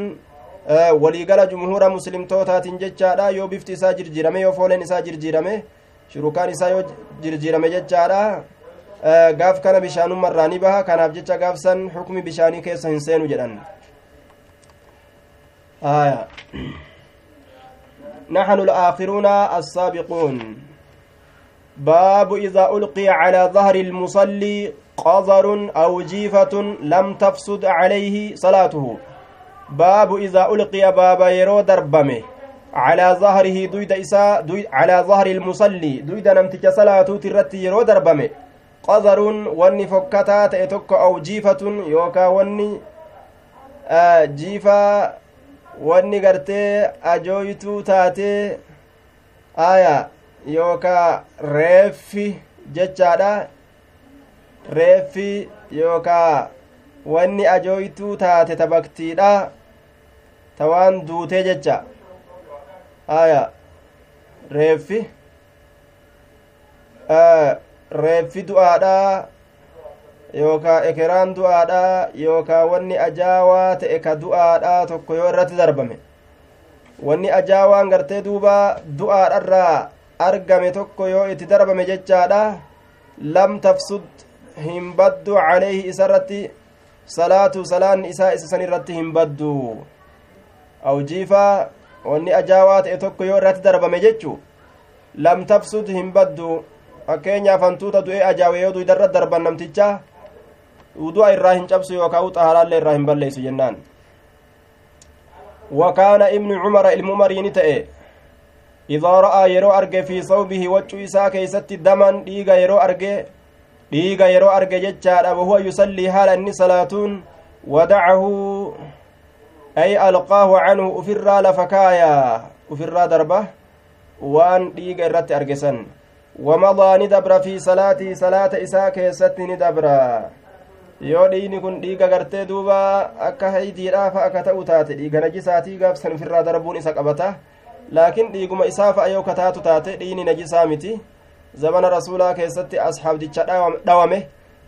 waliigala jumhuura muslimtootaatiin jechaadha yoo bifti isaa jirjiirame yoo fooleen isaa jirjiirame shurukaan isaa yoo jirjiirame jechaadha gaaf kana bishaanummarraa ni baha kanaaf jecha gaafsan xukmi bishaanii keessa hin seenu jedhan نحن الآخرون السابقون باب إذا ألقي على ظهر المصلي قذر أو جيفة لم تفسد عليه صلاته باب إذا ألقي بابا يرو دربمه على ظهره دويد إساء دويد على ظهر المصلي دويد نمتج صلاة ترت يرو دربمه قذر وني فكتا تأتك أو جيفة يوكا وني آه جيفة وني قرتي أجويتو تاتي آية يوكا ريفي جتشادا ريفي يوكا wanni ajooytuu taate tabaktiidha ta waan duutee jecha aya reeffi. Reeffi du'aadha yookaa ekeraan du'aadha yookaa wanni ajaawaa ta'e ka du'aadha tokko yoo irratti darbame. Wanni ajaawaan gartee duuba du'aadharraa argame tokko yoo itti darbame jechaadha. Lam tafsud hin baddu caleeyhi isarratti salaatu salaan isaa isa san irratti hin baddu. Awjiifaa wanni ajaawaa ta'e tokko yoo irratti darbame jechu lam tabsud hin baddu. Fakkeenyaaf hantuuta du'ee ajaawe yoo duydarra darban namticha udu'a irraa hin cabsu yookaa u xaharaallee irraa hin balleeysu jennaan. Wakaana ibnu cumara ilmu umariini ta'e idaa ra'aa yeroo arge fi sawbihi waccuu isaa keeysatti daman dhiiga yeroo arge dhiiga yeroo arge jechaadha wahuwa yusallii haala inni salaatuun wadacahu ay alqaahu canhu ufirraa lafa kaaya ufirraa darba waan dhiiga irratti argesan wamadaa ni dabra fi salaatii salaata isaa keessatti ni dabra yoo dhiigni kun dhiiga gartee duuba akka haydiidhaa fa'a akka ta'u taate dhiiga najisaatii gaafsan ufirraa darbuun isa qabata laakiin dhiiguma isaa fa'a yoo kataatu taate dhiigni najisaa miti zamana rasuulaa keessatti asxaabdicha dhawame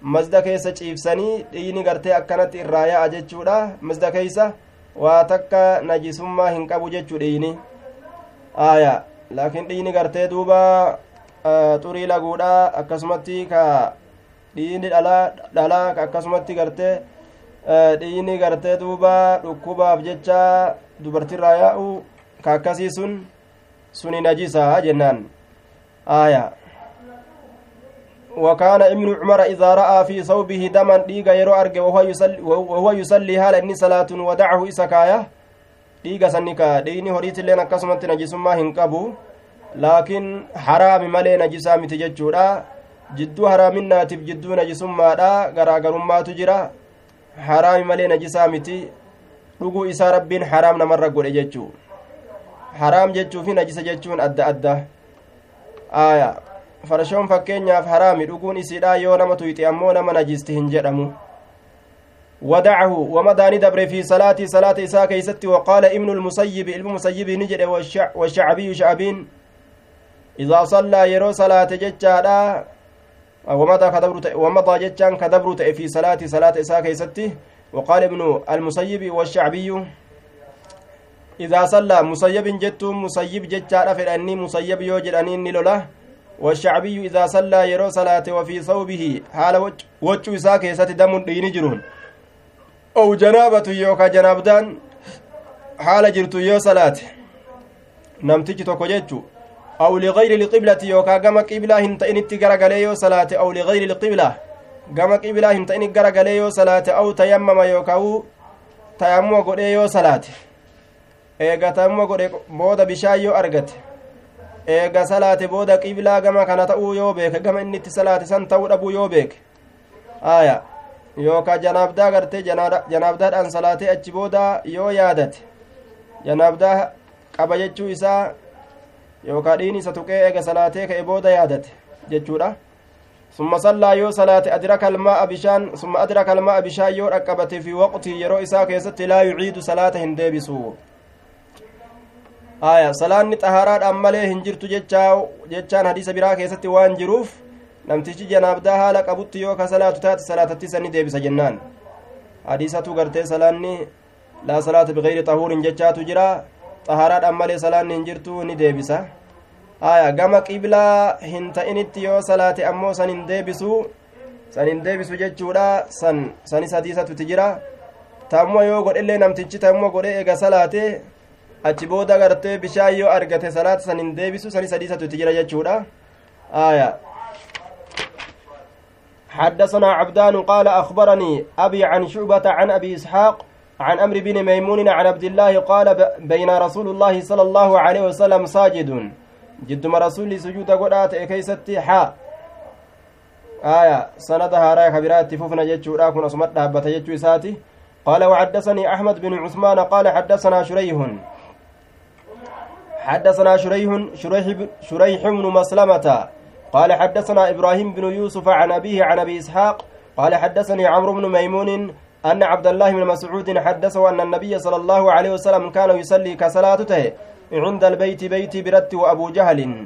masda keessa ciibsanii dhiigni gartee akkanatti irraa yaa'a jechuudha masda keeysa waa takka najisummaa hin qabu jechuu dhiigni aya laakiin dhiigni gartee duuba xurii laguudha akkasumatti ka dhiigni dhalaa akkasumatti gartee dhiini gartee duuba dhukkubaaf jecha dubartirraa yaa'u ka akkasii sun suni najisaa jennaan aya وكان ابن عمر إذا رأى في ثوبه دما ديغا يرو أرجع وهو يصلي وهو يصلي هال إني صلاة ودعه إسكايا ديغا سنكا ديني هريت اللي نكسمت نجسما هنكبو لكن حرام مالي نجسا متججورا jidduu haraaminaatiif jidduu najisummaadha garaagarummaatu jira haraami malee najisaa miti dhuguu isaa rabbiin haraam namarra godhe jechuu haraam jechuu fi najisa jechuun adda adda aya farshoon fakkeenyaaf haraami dhuguun isiidha yoo nama tuyxe ammoo nama najisti hin jedhamu. ودعه ومداني دبر في صلاة صلاة إساء كيست وقال ابن المسيب ابن المسيب نجد والشع والشعبي شعبين إذا صلى يرو صلاة ججادا ومضى كدبر ومضى ججان كدبر في صلاة صلاة إساء كيستي وقال ابن المسيب والشعبي إذا صلى مسيب جت مسيب ججان فلأني مسيب يوجد أنين لولا والشعبي إذا صلى يرو صلاة وفي ثوبه حال وجه إساء كيستي دم دين جرون. أو جنابة يوكا جنابدان haala jirutti yoo salaate. namticha tokko jechuu أو لغير القبلة yookaa gama qiblaa hin ta'initti garagalee yoo salaate. أو لغير القبلة gama qiblaa hin ta'in garagalee yoo salaate. أو تيمم yookaa tayammuma godhee yoo salaate. eega tammuma godhe booda bishaan yoo eega salaate booda qiblaa gama kana ta'uu yoo beeke gama inni itti salaate san ta'uu dhabuu yoo beeke. Aya. Yookaa janaabdaa gartee janaabdaadhaan salaatee achi booda yoo yaadate janaabdaa qaba jechuu isaa yookaa dhiin isa tuqee eega salaatee ka'e booda yaadate jechuudha. Summa sallaa yoo salaate adraka almaa'a bishaan summa adraka almaa'a bishaan yoo dhaqqabate fi waqtii yeroo isaa keessatti laa yuciidu salaata hin deebisu aya salaanni xahaaraadhaan malee hin jirtu jechaan hadiisa biraa keessatti waan jiruuf namtichi janaabdaa haala qabutti yoo ka salaatu taate salaatatti sanni deebisa jennaan hadiisatu gartee salaanni laa salaata bigayri xahuurin jechaatu jira xahaaraadhaan malee salaanni hin jirtu ni deebisa aya gama qiblaa hin ta'initti yoo salaate ammoo san hin deebisu san hin deebisu jechuudha san sanis hadiisatutti jira tammuma yoo godhellee namtichi tammuma godhe eega salaate achi booda gartee bishaan yoo argate salaata san hin deebisu sanis hadiisatutti jira jechuudha. Aya. حدثنا عبدان قال أخبرني أبي عن شعبة عن أبي إسحاق عن أمر بن ميمون عن عبد الله قال بين رسول الله صلى الله عليه وسلم ساجد. جد ما رسول سجود قرات كيستي حا. آية. سندها رايك برات فوفنا جتشو راكن أصمت دابة جتشو ساتي قال وحدثني أحمد بن عثمان قال حدثنا شريح. حدثنا شريح شريح شريح بن مسلمة قال حدثنا إبراهيم بن يوسف عن أبيه عن أبي إسحاق قال حدثني عمرو بن ميمون أن عبد الله بن مسعود حدثه أن النبي صلى الله عليه وسلم كان يصلي كصلاته عند البيت بيت برت وأبو جهل.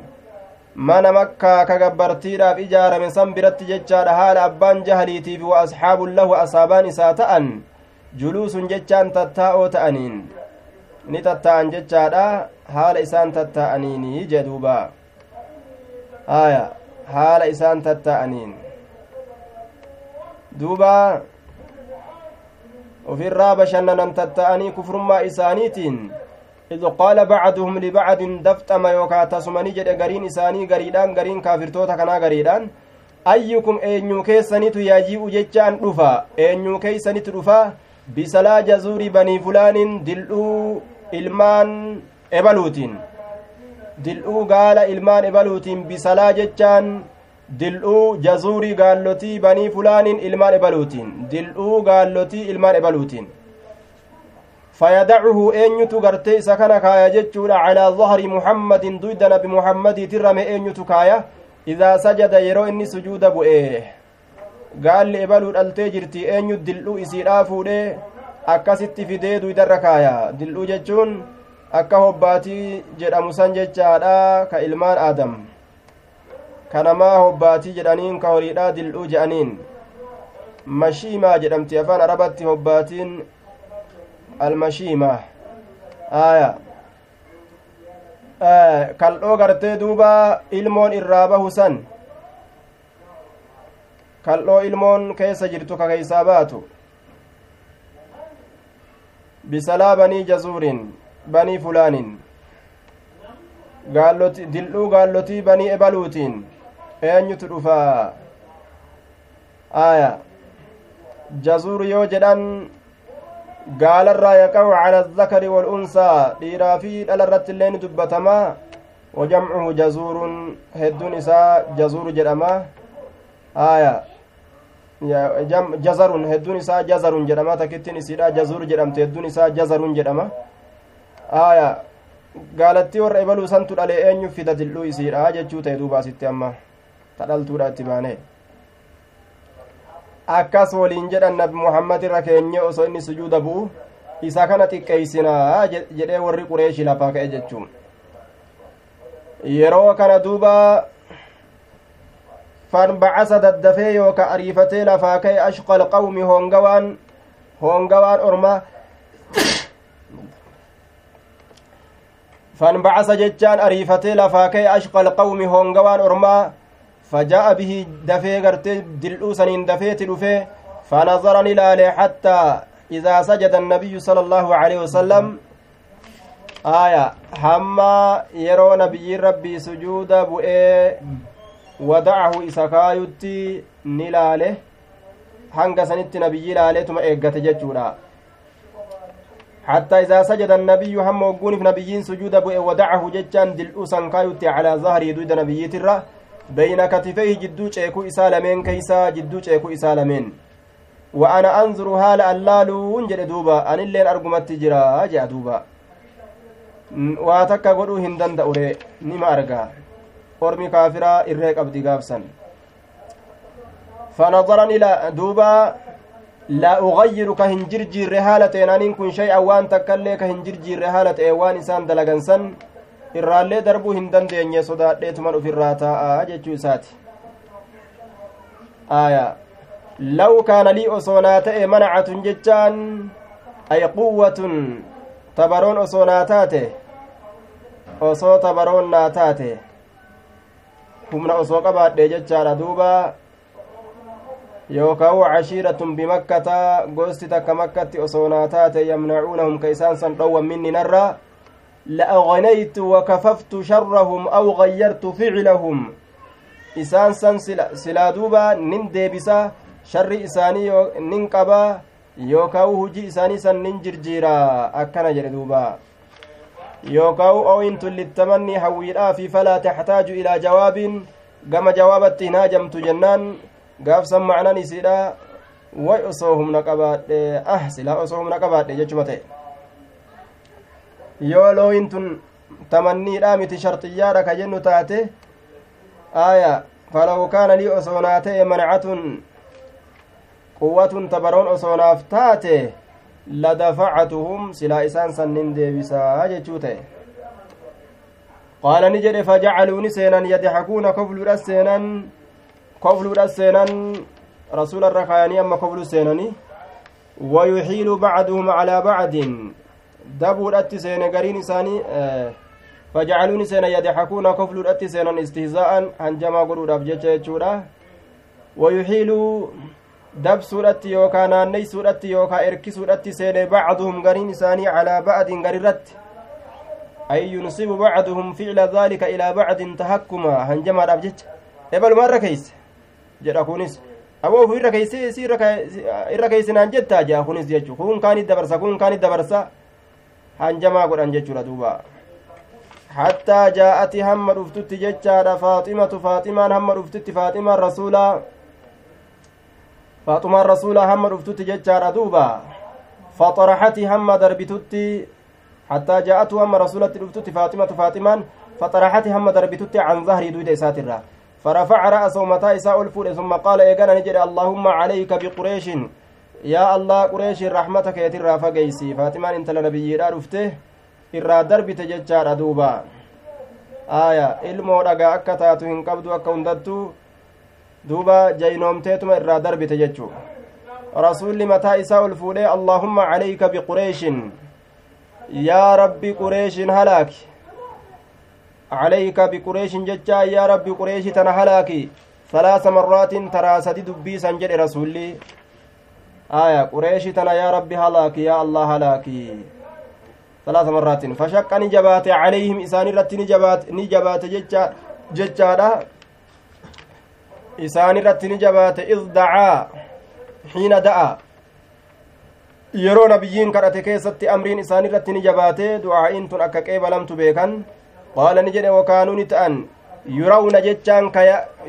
mana makkaa ka gabbartiidhaaf ijaarame san biratti jechaadha haala abbaan jahaliitiif wa asxaabun lahu asaabaan isaa ta'an juluusun jechaan tattaa'oo ni tattaa'an jechaadha. Haala isaan tattaa'aniini jedhuuba aya haala isaan tattaa'aniin duuba ofirraa bashannanan tatta'anii kufrummaa isaaniitiin إذ قال بعضهم لبعض دفتما يوكا تسمني جد غرين إساني غريدان غرين كافرتوتا كنا غريدان أيكم أينيو كيسانيتو يجيء ججان رفا أينيو كيسانيتو رفا بسلا جزور بني فلان دلؤو إلمان إبلوتين دلؤو قال إلمان إبلوتين بسلا ججان dil'uu jazuurii gaallotii banii fulaaniin ilmaan ebaluutiin dil'uu gaallotii ilmaan ebaluutiin eenyutu gartee isa kana kaaya jechuudha calaa dahri muhammadin duyda nabi muhammadii tirrame eenyutu kaaya idaa sajada yeroo inni sujuuda bu'e gaalli ebaluu dhaltee jirti eenyu dil'uu isiidhaa fuudhee akkasitti fidee duydarra kaaya dil'uu jechuun akka hobbaatii jedhamu san jechaadha ka ilmaan aadam kanamaa hobbaatii jedhaniin ka horiidhaa dil'uu jedhaniin mashiimaa jedhamti afaan arabatti hobbaatiin almashiima aya kal'oo gartee duuba ilmoon irraa bahu san kal'oo ilmoon keessa jirtu ka keeysaa baatu bisalaa banii jazuurin banii gaalloti dildhuu gaallotii banii ebaluutiin eenyutu dhufaa aya jazuur yoo jedhan gaalarraa yaqa'u cala azzakari walunsaa dhiiraa fi dhala irratti illee ni dubbatamaa? Wajamcuhu jazuurun hedduun isaa jazuuru jedhama aya jazarun hedduun isaa jazarun jedhama takkittiin isiidha jazuur jedhamte hedduun isaa jazarun jedhama aya gaalattii warra ebaluu santu dhale eenyu fida dildhuu isiidha jechuu ta'e duuba asitti amma ta dhaltuudha itti baane akkas waliin jedhan nabi muhammad irra keenye osoo inni sujuuda bu'u isa kana xiqqeeysinaa jedhee warri qureeshi lafaa ka'e jechuun yeroo kana duuba yooka ariifatee lafaa ka'e ashqa alqawmi hoongawaan hoongawaan orma fanbacasa jechaan ariifatee lafaa ka'e ashqa alqawmi hoongawaan ormaa فجاء به دفي غرتي دلو سنين دفيت دفي فنظر إلى حتى إذا سجد النبي صلى الله عليه وسلم آية حما يرو نبي ربي سجود بؤي ودعه إسكايتي نلاله hanga sanitti nabiyyi laaleetuma eeggate jechuudha حتى إذا سجد النبي هم وقونف نبيين سجود بؤي ودعه ججان دلء سنكايتي على ظهر يدود نبيي ترى بين كتفيه جدو lameen keeysa jidduu ceekuu isaa lameen وأنا أنظر هالا اللالون duuba anilleen argumatti jira jedha duuba waa takka godhuu hin danda'ure nima argaa ormi kaafiraa irree qabdi gaafsan فنظرا إلى دوبا لا أغير كهنجر جير هالة أنين كن شيئا وان تكلي كهنجر جير هالة وان إنسان دلغنسن irraallee darbuu hin dandeenye sodaadheetuman ufirraa taa'aa jechuu isaati aya law kaana lii osoo naa ta'e manacatun jechaan ay quwwatun tabaroon osoo naa taate osoo tabaroon naa taate humna osoo qabaadhe jechaadha duuba yookaan cashiiratun bimakkata gosti takka makkatti osoo naa taate yamnacuunahum ka isaan san dhowwan minni narraa لأغنيت وكففت شرهم أو غيرت فعلهم إسان سن سلا دوبا نن ديبسا شر إساني نن قبا يوكاو هجي إساني سن نن جرجيرا أكنا جردوبا أو إنت للتمني حويلا في فلا تحتاج إلى جواب قام جوابت ناجمت جنان قاف سمعنا نسيدا way osoo humna qabaadhe ah silaa osoo humna qabaadhe jechuma ta'e yoo looyin tun tamanniidha miti sharxiyyaadha ka jennu taate aya falaw kaana lii osoo naa ta'e manacatun quwwatun tabaroon osoo naaf taate ladafacatuhum silaa isaan sannin deebisaa jechuu ta'e qaala ni jedhe fajacaluuni seenan yadxakuuna kofluudha seenan kofluudha seenan rasuula irra kaayanii amma koflu seenani ويحيل بعضهم على بعض dabuudhatti seene gariin isaanii fajacaluuni seena yadxakuuna kofluudhatti seenan istihzaa'an hanjamaa godhuudhaaf jecha jechuudha wayuxiiluu dabsuudhatti yookaa naanneysuudhatti yookaa erkisuudhatti seene bacduhum gariin isaanii calaa ba'din garirratti ay yunsibu bacduhum ficla daalika ilaa bacdin tahakkuma hanjamaadhaaf jecha ebaluma irra keeyse jedha kunis aboo ufu irra keeyse isi irra keeysinaan jettaa jea kunis jechu kun kaanit dabarsa kun kaanit dabarsa hanjamaa godhan jechuudha duuba hattaa jaa'ati hamma dhuftutti jechaadha faaximatu faaximaan hamma dhuftutti faaximaan rasuulaa faaxumaan rasuulaa hamma dhuftutti jechaadha duuba faxaraxati hamma darbitutti hattaa jaa'atu hamma rasuulatti dhuftutti faaximatu faaximaan faxaraxati hamma darbitutti can zahrii duyda isaatirra فرفع رأسه متى إساء الفول ثم قال إيقانا نجد اللهم عليك بقريش qureeshi rahmata keeti irraa fageysi faatimaan intala nabiyyiidha dhufte irraa darbite jechaadha duuba aya ilmoo dhagaa akka taatu hin qabdu akka hundattu duuba jaynoomteetuma irraa darbite jechuu rasuulli mataa isaa ol fuudhee allaahumma calayka biqureeshin yaa rabbi qureeshin halaaki calayka biqureeshin jechaa yaa rabbi qureeshi tana halaaki salaasa marraatin taraa dubbiisan jedhe rasuulli آية قريش تنا يا ربي هلاك يا الله هلاكي ثلاث مرات فشق نجبات عليهم إسان رت نجبات نجبات ججا ججا إسان رت نجبات إذ دعا حين دعا yeroo nabiyyiin kadhate keessatti amriin isaan irratti ni jabaate du'aa'iin tun akka qeebalamtu beekan qaala ni jedhe wakaanuu ni ta'an yurawna jechaan ka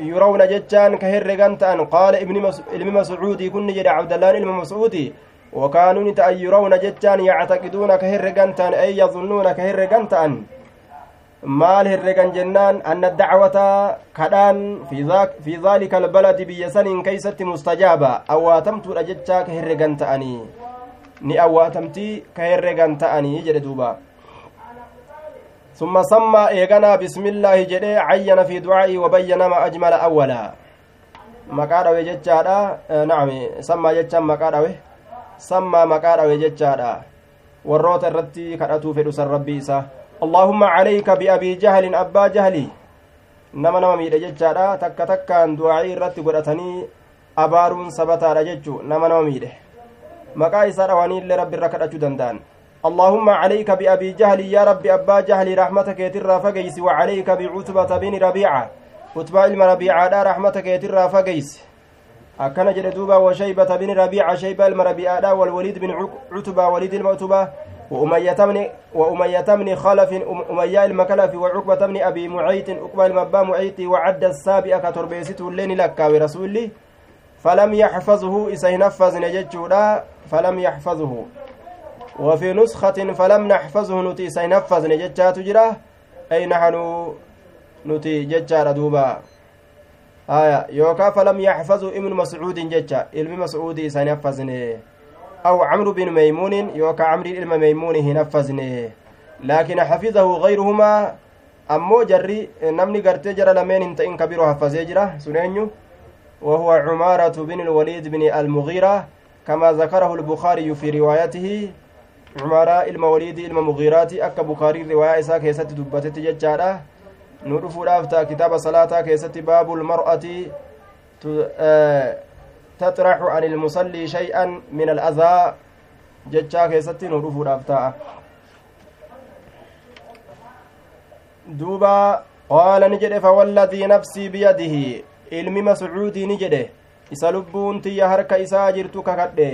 yurawna jechaan ka herregan ta'an qaala ilmi mascuudii kun ni jedhe cabdallaan ilma mascuudii wakaanuu ni ta'an yurawna jechaan yactaqiduuna ka herregan ta'an ay yadunnuuna ka herregan ta'an maal herregan jennaan anna dacwata kadhaan fi dhaalika albaladi biyya saniin keeysatti mustajaaba awwaatamtuudha jechaa ka herregan ta'anii ni awwaatamtii ka herregan ta'anii jedhe duuba ثم سمى إيغانا بسم الله جدي عين في دعائي وبين ما أجمل أولا مقاروي جتشادا نعم سمى جتشا مقاروي سمى مقاروي warroota irratti kadhatuu fedhu san rabbii isaa allahumma calayka biabii jahlin abbaa jahli nama nama miidhe jechaadha takka takkaan du'aa'ii irratti godhatanii abaaruun sabataadha jechu nama nama miidhe maqaa isaa dhawanii illee rabbi irra kadhachuu danda'an اللهم عليك بأبي جهل يا ربي أبا جهل رحمتك يترى فقيس وعليك بعتبة بن ربيعة عتبة علم ربيعة رحمتك يترى فقيس أكن جلدوبا وشيبة بن ربيعة شيبة علم ربيعة والوليد بن عتبة وليد المعتبة وأمية بن وأمية بن خلف أمية المكلف وعقبة بن أبي معيط عقبة المبا معيط وعد السابئة كتربيسته اللين لك ورسولي فلم يحفظه إسينفذ نججودا فلم يحفظه. وفي نسخة فلم نحفظه نتي سينفذ نججات جرا أي نحن نتي ججار دوبا. آية يوكا فلم يحفظه ابن مسعود ججا علم مسعود سينفذني أو عمرو بن ميمون يوكا عمرو علم ميمون نفذني لكن حفظه غيرهما أمو جري نمني قرتي جرى لمن انت إن كبير حفظي جرا سنينيو وهو عمارة بن الوليد بن المغيرة كما ذكره البخاري في روايته cumaraa ilma waliidii ilma mugiiraati akka bukaarii riwaayaa isaa keessatti dubbatetti jechaadha nu dhufuudhaaf ta'a kitaaba salaataa keessatti baabul mar'ati ilmusallii shay'an min al'azaa jechaa keessatti nu dhufuudhaaf ta'a duuba qaala ni jedhe fawalladii nafsii biyadihi ilmi mascuudii ni jedhe isa lubbuun tiyya harka isaa jirtu kakadhe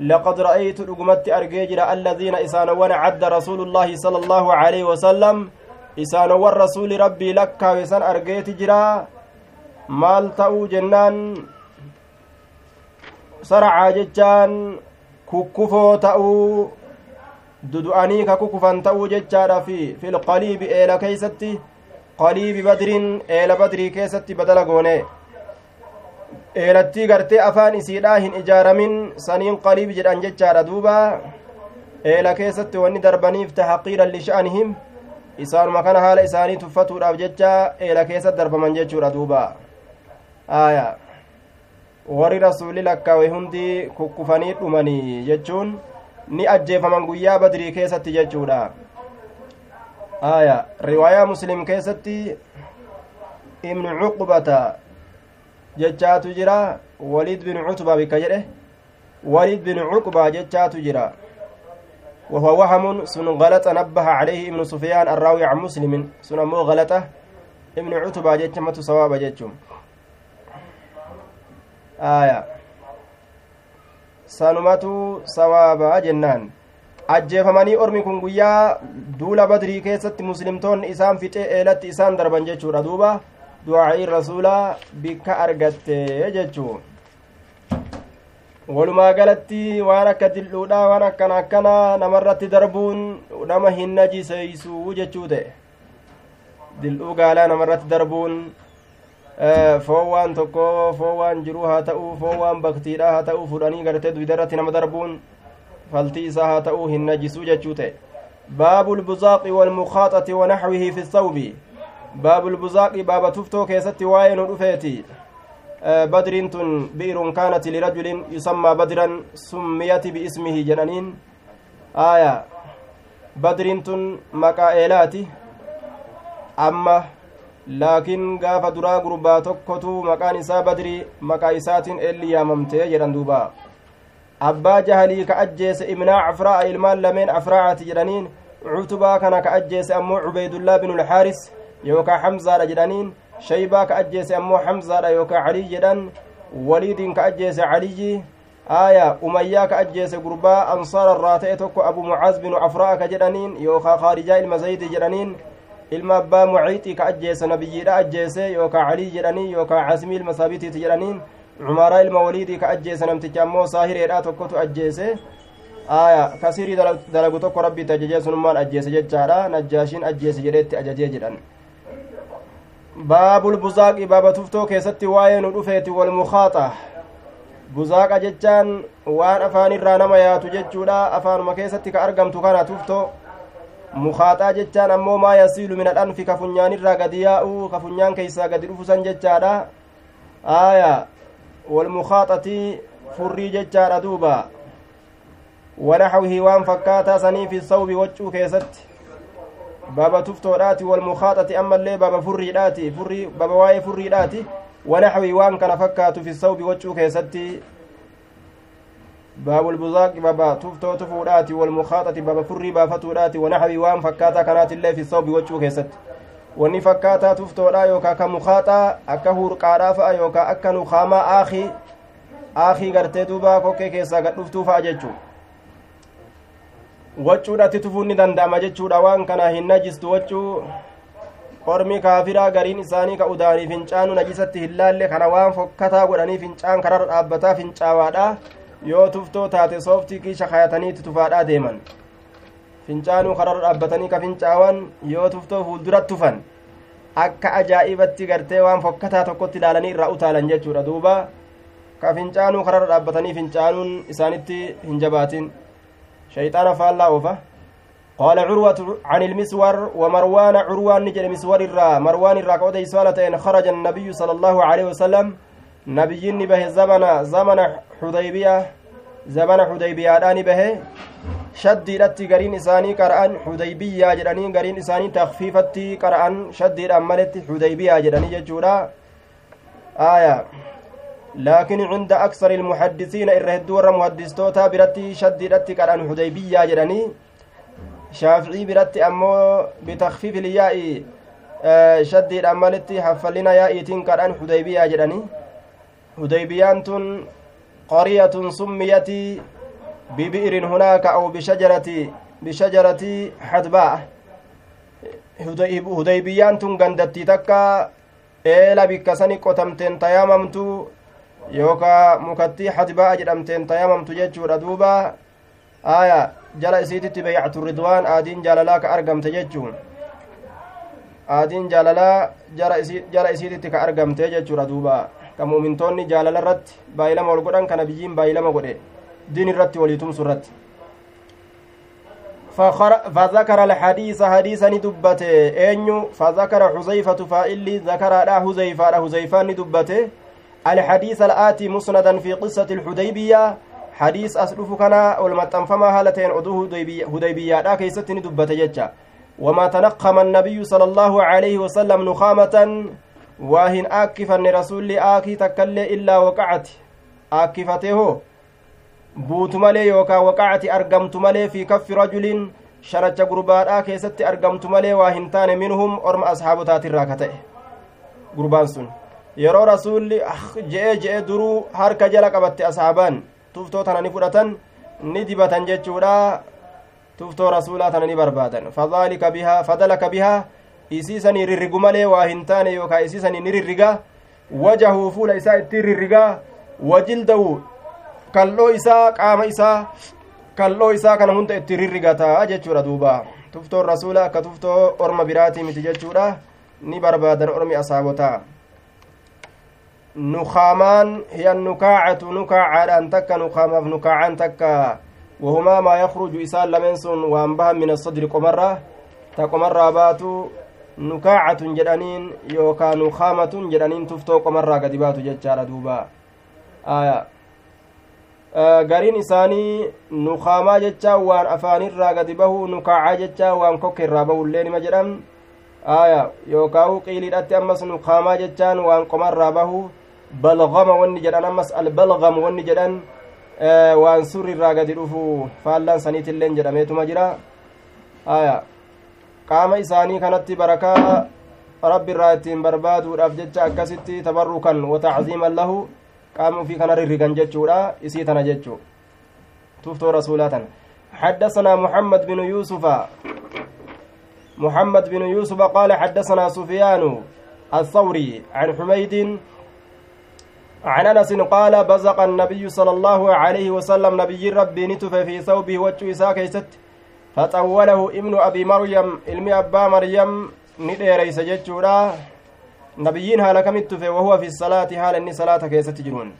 لقد رأيت رقمت أرجيجر الذين إسانوان عد رسول الله صلى الله عليه وسلم إسانوان رسول ربي لك وإسان أرجيت جرا مال تأو جنان سرع ججان ككفو تأو dudu'anii ka kukufan ta'uu jechaadha fi fil qaliibi eela keeysatti qaliibi badriin eela badrii keessatti badala goone eelattii gartee afaan isiidhaa hin ijaaramin saniin qaliib jedhan jechaadha duuba eela keessatti wanni darbaniif tahaqiiran lisha'anihim isaanuma kana haala isaanii tuffatuudhaaf jecha eela keessatti darbaman jechuudha duuba aya warri rasuuli lakkaawe hundi kukkufanii dhumanii jechuun ni ajjeefaman guyyaa badrii keessatti jechuudha aya riwaayaa muslim keessatti ibnu cuqbata jechaatu jira waliid bin cutbaa bikka jedhe waliid bin cuqbaa jechaatu jira وهو وهم سن غلط نبه عليه ابن سفيان الراوي عن مسلم سن مو غلطة ابن عتبة جتمة صواب جتم aaya sanumatu sawaabaa jennaan. Ajjeefamanii ormi kun guyyaa duula badrii keessatti muslimtoonni isaan fixee eelatti isaan darban jechuudha. Duuba du'aa'iin rasuulaa bikka argattee jechuu. Walumaa galatti waan akka dil'uudhaa waan akkana akkana namarratti darbuun nama hin najiseeysuu jechuu ta'e. Dil'uu gaalaa namarratti darbuun foon waan tokko foon waan jiruu haa ta'u foon waan baktiidha haa ta'u fudhanii gartee duydarratti nama darbuun faltii isaa haa ta'u hin najisuu jechuu ta'e baabu lbuzaaqi walmukaaxati wanaxwihi fi thawbi baabu lbuzaaqi baaba tuftoo keessatti waa'ee nu dhufeeti badriin tun bi'irun kaanati lirajulin yusammaa badran summiyati biismihi jedhaniin aya badriin tun maqaa eelaati amma laakiin gaafa duraa gurbaa tokkotu maqaan isaa badrii maqaa isaatiin eelli yaamamtee jedhan duuba abbaa jahalii ka ajjeese ibnaa cafraa'a ilmaan lameen afraa'ati jedhaniin cutubaa kana ka ajjeese ammoo cubeydullaa binu lxaaris yookaa xamzaadha jedhaniin shaybaa ka ajjeese ammoo xamzaadha yookaa calii jedhan waliidiin ka ajjeese caliyyi aaya umayyaa ka ajjeese gurbaa ansaara irraa ta'e tokko abu mucaaz binu afra'a ka jedhaniin yookaa khaarijaa ilma zaydi jedhaniin ilma abbaa muciixii ka ajjeese nabiyyiidha ajjeese yookaa calii jedhanii yookaa casimii ilma saabitiiti jedhaniin cumaaraa ilma waliidii ka ajjeese namticha ammoo saahireedha tokkotu ajjeese aya kasirii dalagu tokko rabbiitti ajajee sunummaan ajjeese jechaadha najjaashiin ajjeese jedheetti ajajee jedhan baabul buzaaqi baaba tuftoo keessatti waa'ee nu dhufeeti walmukaaxa buzaaqa jechaan waan afaan irraa nama yaatu jechuudha afaanuma keessatti ka argamtu kana tuftoo mukaaxaa jechaan ammoo maa yasiilu min adhanfi ka funyaanirraa gadi yaa'u ka funyaan keeysaa gadi dhufusan jechaadha aya walmukaaxatii furrii jechaadha duuba wanaxwihi waan fakkaataa sanii fi sawbi waccuu keessatti baaba tuftoodhaati walmukaaxati ammallee baaba furriidhaati furrii baaba waa'ee furriidhaati wanaxwi waan kana fakkaatu fi sawbi waccuu keessatti baabul buzaaqi baba tuftoo tufuudhaati walmukaaxati baba furrii baafatuudhaati wanaxwi waan fakkaataa kanaatillee fi sawbi waccuu keessatti wanni fakkaataa tuftoodha yookaa ka mukaaxaa akka hurqaadhaa fa'a yookaa akka nukaamaa aakii aakii gartee duuba kokkee keessaa gadhuftuu fa'a jechuu wacuudhatti tufuun ni danda'ama jechuudha waan kana hin najistu wachuu ormi kaafiraa gariin isaanii ka udaanii fincaanu najisatti hin laalle kana waan fokkataa godhanii fincaan kararra dhaabbataa fincaawaadha yoo tuftoo taate sooftii kiisha kayataniitti tufaadhaa deeman fincaanuu kararra dhaabbatanii ka fincaawan yoo tuftoo fuuldurat tufan akka ajaa'ibatti gartee waan fokkataa tokkotti ilaalanii irraa utaalan jechuudha duuba ka fincaanuu kararra dhaabbatanii fincaanuun isaanitti hin jabaatin شيطان فالله وفا قال عروة عن المسور ومروان عروان نجل مسور الرا مروان الرا قود إن خرج النبي صلى الله عليه وسلم نبي به زمن زمن حديبية زمن حديبية داني به gariin isaanii qara'an xudaybiyaa jedhanii gariin isaanii takfiifatti qara'an shaddiidhaan maletti xudaybiyaa jedhanii jechuudha aayaa laakiin cinda aksari ilmuhaddisiina irra hedduu warra muhaddistoota biratti shaddiidhatti qadhan hudaybiyaa jedhanii shaaficii biratti ammoo bitakfiif ilyaa'i shaddiidhaan malitti haffallina yaa'iitiin qadhan hudaybiyaa jedhanii hudaybiyaan tun qaryatun summiyatii bibi'irin hunaaka aw bishajarati bishajarati hadbaa hudaybiyaan tun gandattii takka eela bikka sani qotamteen tayaamamtu yookaa mukattii hadbaa'a jedhamteen tayamamtu jechuudha duuba aya jala isiititti beeycatu ridwaan aadiin jaalalaa ka argamte jechuun aadiin jaalalaa jala isiititti ka argamte jechuudha duuba ka muumintoonni jaalala irratti baay'ilama ol godhan kana biyyiin baay'ilama godhe. Diin irratti walii tumsu irratti فذكر الحديث حديثا ندبته أنيو فذكر حذيفة فإلي ذكر لا حذيفة حذيفة ندبته الحديث الآتي مسندا في قصة الحديبية حديث أسلوف كان والمتنفما هالتين أدوه هديبية لا كيستني دبت ججا وما تنقم النبي صلى الله عليه وسلم نخامة واهن آكفا رسول آكي تكلي إلا وقعت آكفته buutu malee yookaan waqacati argamtu malee fi kaffi rajulin sharacha gurbaadhaa keessatti argamtu malee waa hin taane minhum orma ashaabotaatirraa ka ta'e gurbaan sun yeroo rasuulli je'ee je'e duruu harka jala qabatte asaabaan tuftoo tana ni fudhatan ni dibatan jechuudha tuftoo rasuulaa tana ni barbaadan fadaalika bihaa fadalaka bihaa isiisanii rirrigu malee waa hin taane yookaa isiisanii ni rirriga wajahuu fuula isaa ittiin rirrigaa wajildahu kalloo isaa qaama isaa kalloo isaa kana hunda itti rirrigataa jechuudha duuba tuftoon rasuula akka tuftoo orma biraatii miti jechuudha ni barbaadan ormi asaabotaa nukaamaan hiya nukaacatu nukaacaadhaan takka nukaamaaf nukaacaan takka wahumaa maa yakruju isaan lameen sun waan bahan min asadri qomarra ta qomarraa baatu nukaacatun jedhaniin yookaa nukaamatun jedhaniin tuftoo qomarraa gadi baatu jechaadha duuba. Gariin isaanii nukaamaa jechaa waan afaanirraa gadi bahu nukaacaa jechaa waan kokka irraa bahullee nima jedhan. Aya. Yookaa qiiliidhatti ammas nukaamaa jechaan waan qomarraa bahu balgama wanni jedhan ammas albalgam wanni jedhan waan surri irraa gadi dhufu faallaan saniitilleen jedhameetuma jira. Aya qaama isaanii kanatti barakaa rabbi irraa ittiin barbaaduudhaaf jecha akkasitti tabarrukan watacziiman lahu qaama ufii kana rirrigan jechuudha isii tana jechuu tuftoo rasuulaa tana حدثنا محمد بن يوسف محمد بن يوسف قال حدثنا سفيان الثوري عن حميد عن انس قال بزق النبي صلى الله عليه وسلم nabiyyi Rabbii ni tufe في ثوبه uffata isaa keeysatti فطوله ابن أبي مريم ilma أبا مريم ni dheereesse jechuudha. nabiyyiin haala kamitti وهو في الصلاة haala inni salaata keeysa jiruun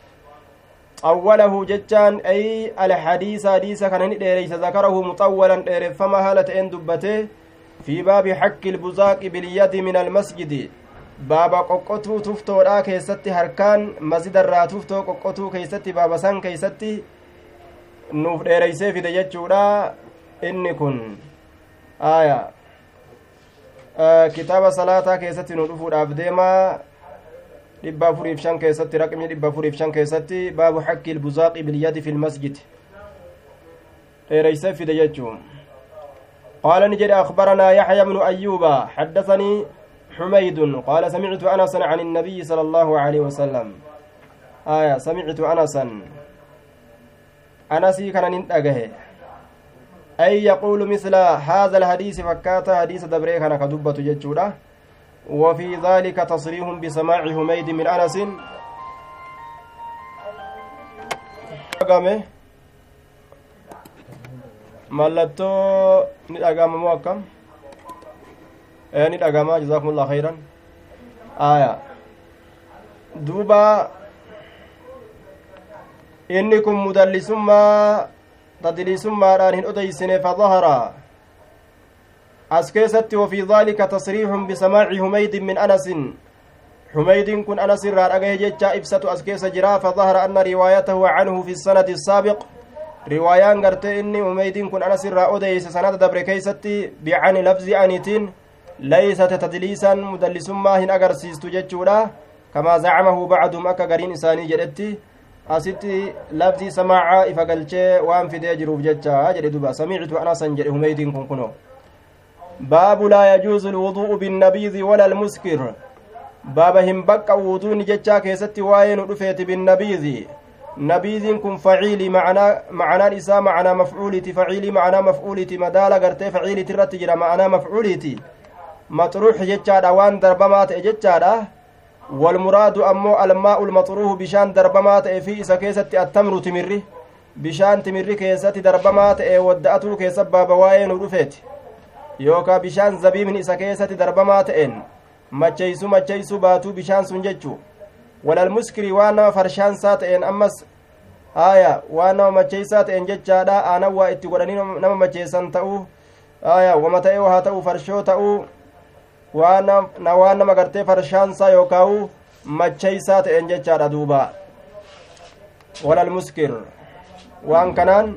طوله جتان أي الحديث حديث كان نديريس ذكره مطولا فما هالة إن دبته. في باب حك البزاق باليد من المسجد. baaba qoqqotuu tuftoodhaa keessatti harkaan masjidarraa tuftoo qoqqotuu keeysatti baaba san keeysatti nuuf dheereysee fide jechuudha inni kun aya kitaaba salaataa keessatti nu dhufuudhaaf deemaa dhibba afuriif shan keessatti raqmii dhibba afuriif shan keessatti baabu xakki ilbuzaaqi bilyadi fi lmasjid dheereysee fide jechuu قال نجد أخبرنا يحيى بن أيوب حدثني حميد قال سمعت أنسا عن النبي صلى الله عليه وسلم آية سمعت أنسا أنسي كان ننتقه أي يقول مثل هذا الحديث فكاتا حديث دبري كان كدبة ججورة وفي ذلك تصريح بسماع حميد من أنس mallattoo ni dhagamamoo akkam ni dhagama jazaakumullah khayran aya duuba inni kun mudallisummaa tadliisummaadhaan hin odeysine fadahara as keessatti wafii daalika tasriixun bisamaaci humaydin min anasin anas irraa dhagahe jecha ibsatu as keessa jira fadahara anna riwaayatahu canhu fi sanadi الsaabiq riwaayaan gartee inni humaydin kun anas irraa odeyse sanada dabre keeysatti bicani lafzi aniitiin laysat tadliisan mudallisummaa hin agarsiistu jechuudha kamaa zacamahu bacduhum akka gariin isaanii jedhetti asitti lafzii samaacaa ifa galchee waan fidee jiruuf jecha jedhe duba samictu anasan jedhe humeydiin kun kuno baabu laa yajuuzu lwuduu'u binnabiizi wala almuskir baaba hin baqqa wuduuni jechaa keessatti waa'ee nu dhufeeti binnabiizi nabiiziin kun faciilii macanaan isaa macanaa mafcuuliiti faciilii macanaa mafcuuliiti madaala gartee faciiliiti irratti jira macanaa mafcuuliiti maxruux jechaadha waan darbamaa ta'e jechaadha darbamaa ta'e fi isa keessatti attamru timirri bishaan timirri keessatti darbamaa ta'e wadda'atuu keessa baaba waa'ee nu dhufeeti yookaa bishaan zabiibni isa keessatti darbamaa ta'een macheeysu macheeysu baatuu bishaan sun jechuu walalmuskiri waan nama farshaansaa ta'een ammas aya waan nama macheeysaa ta'een jechaadha aanan waa itti godhanii nama macheessan ta'uu aya wama ta'e haa ta'u farshoo ta'uu waan nama gartee farshaansaa yookaawu macheeysaa ta'een jechaadha duuba walal muskir waan kanaan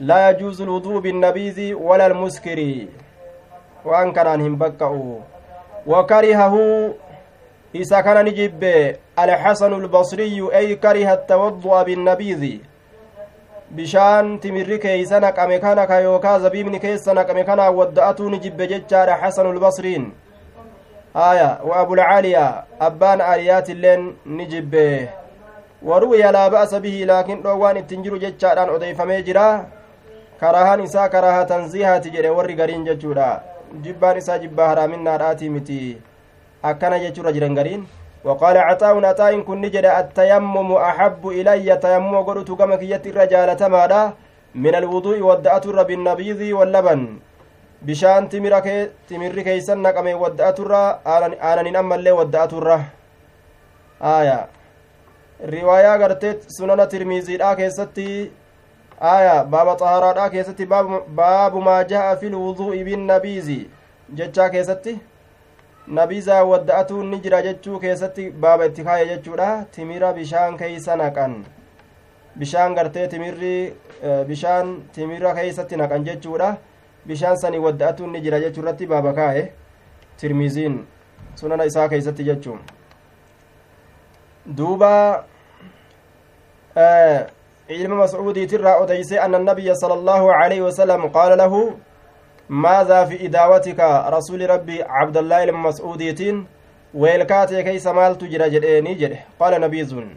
laa yajuuzu lwuduu binnabiizi walal muskiri waan kanaan hin baqqa'u wakarihahu isa kana ni jibbe alxasanu lbasriyu ay kariha attawaddu'a binnabiizi bishaan timirri keeysa naqame kana ka yookaa zabiibni keessa naqame kana wadda'atuu jibbe jechaadha xasanu lbasriin aya wa abulcaaliya abbaan aaliyaatiilleen ni jibbe waruwiya laa ba'asa bihi laakiin dhoowwaan ittin jiru jechaadhaan odeeyfamee jira karaahaan isaa karaaha tanziihaati jedhe warri gariin jechuudha jibbaan isaa jibbaa haraaminnaadhaatii miti akkana jechuurra jiran gariin وقال عطاء عطاء كن نجد التيمم أحب إلي تيمم قلت كما كيت الرجال تمادا من الوضوء ودأت الرب النبيذ واللبن. بشان تمر كي تمر كيسن نقم ودأت الرا آنا ننمى اللي ودأت الرا آية. رواية قرتت سنن ترميزي لا كيستي. آية. باب طهارة لا كيستي. باب, nabiizaa wadda'atuun ni jira jechuu keessatti baaba itti kaaya jechuudha timira bishaan keeysa naqan bishaan gartee timirri bishaan timira keeysatti naqan jechuudha bishaan sanii wadda'atuun ni jira jechuu irratti baaba kaaye tirmiziin sunana isaa keeysatti jechuun duuba ilma mascuudiitirraa odeyse anna annabiya sala allaahu aleyhi wasalam qaala lahu maadaa fi idaawatika rasuli rabbi cabdallaa ilma mascuudiitiin weelkaatee keeysa maaltu jira jedheeni jedhe qaala nabiizun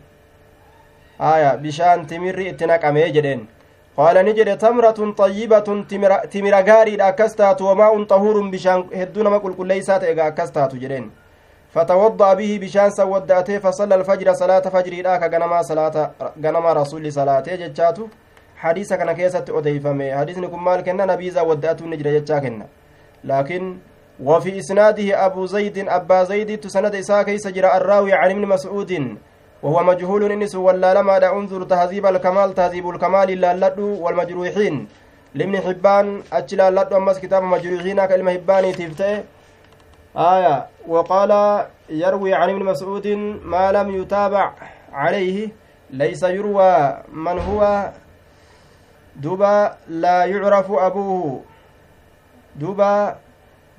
aya bishaan timirri itti naqamee jedheen qaala ni jedhe tamratun xayyibatun timira gaariidha akkas taatu wamaa'un xahuurun bishaan hedduu nama qulqulleeysaa ta'e ega akkas taatu jedheen فتوضأ به بشان سودأته فصلى الفجر صلاة فجر إلاك غنما صلاة غنما رسول جتشاتو حديث كان كيسة أديفمي حديث نكون مال كنا نبيزا ودأته نجر جتشاكنا لكن وفي إسناده أبو زيد أبا زيد تسند إساء كيس جرى الراوي عن ابن مسعود وهو مجهول إنس ولا لما دا انظر تهذيب الكمال تهذيب الكمال لا والمجروحين لابن حبان أجلا لدو أمس كتاب مجروحين كلمة حباني تفتئ آية وقال يروي عن ابن مسعود ما لم يتابع عليه ليس يروى من هو دبا لا يعرف أبوه. دبا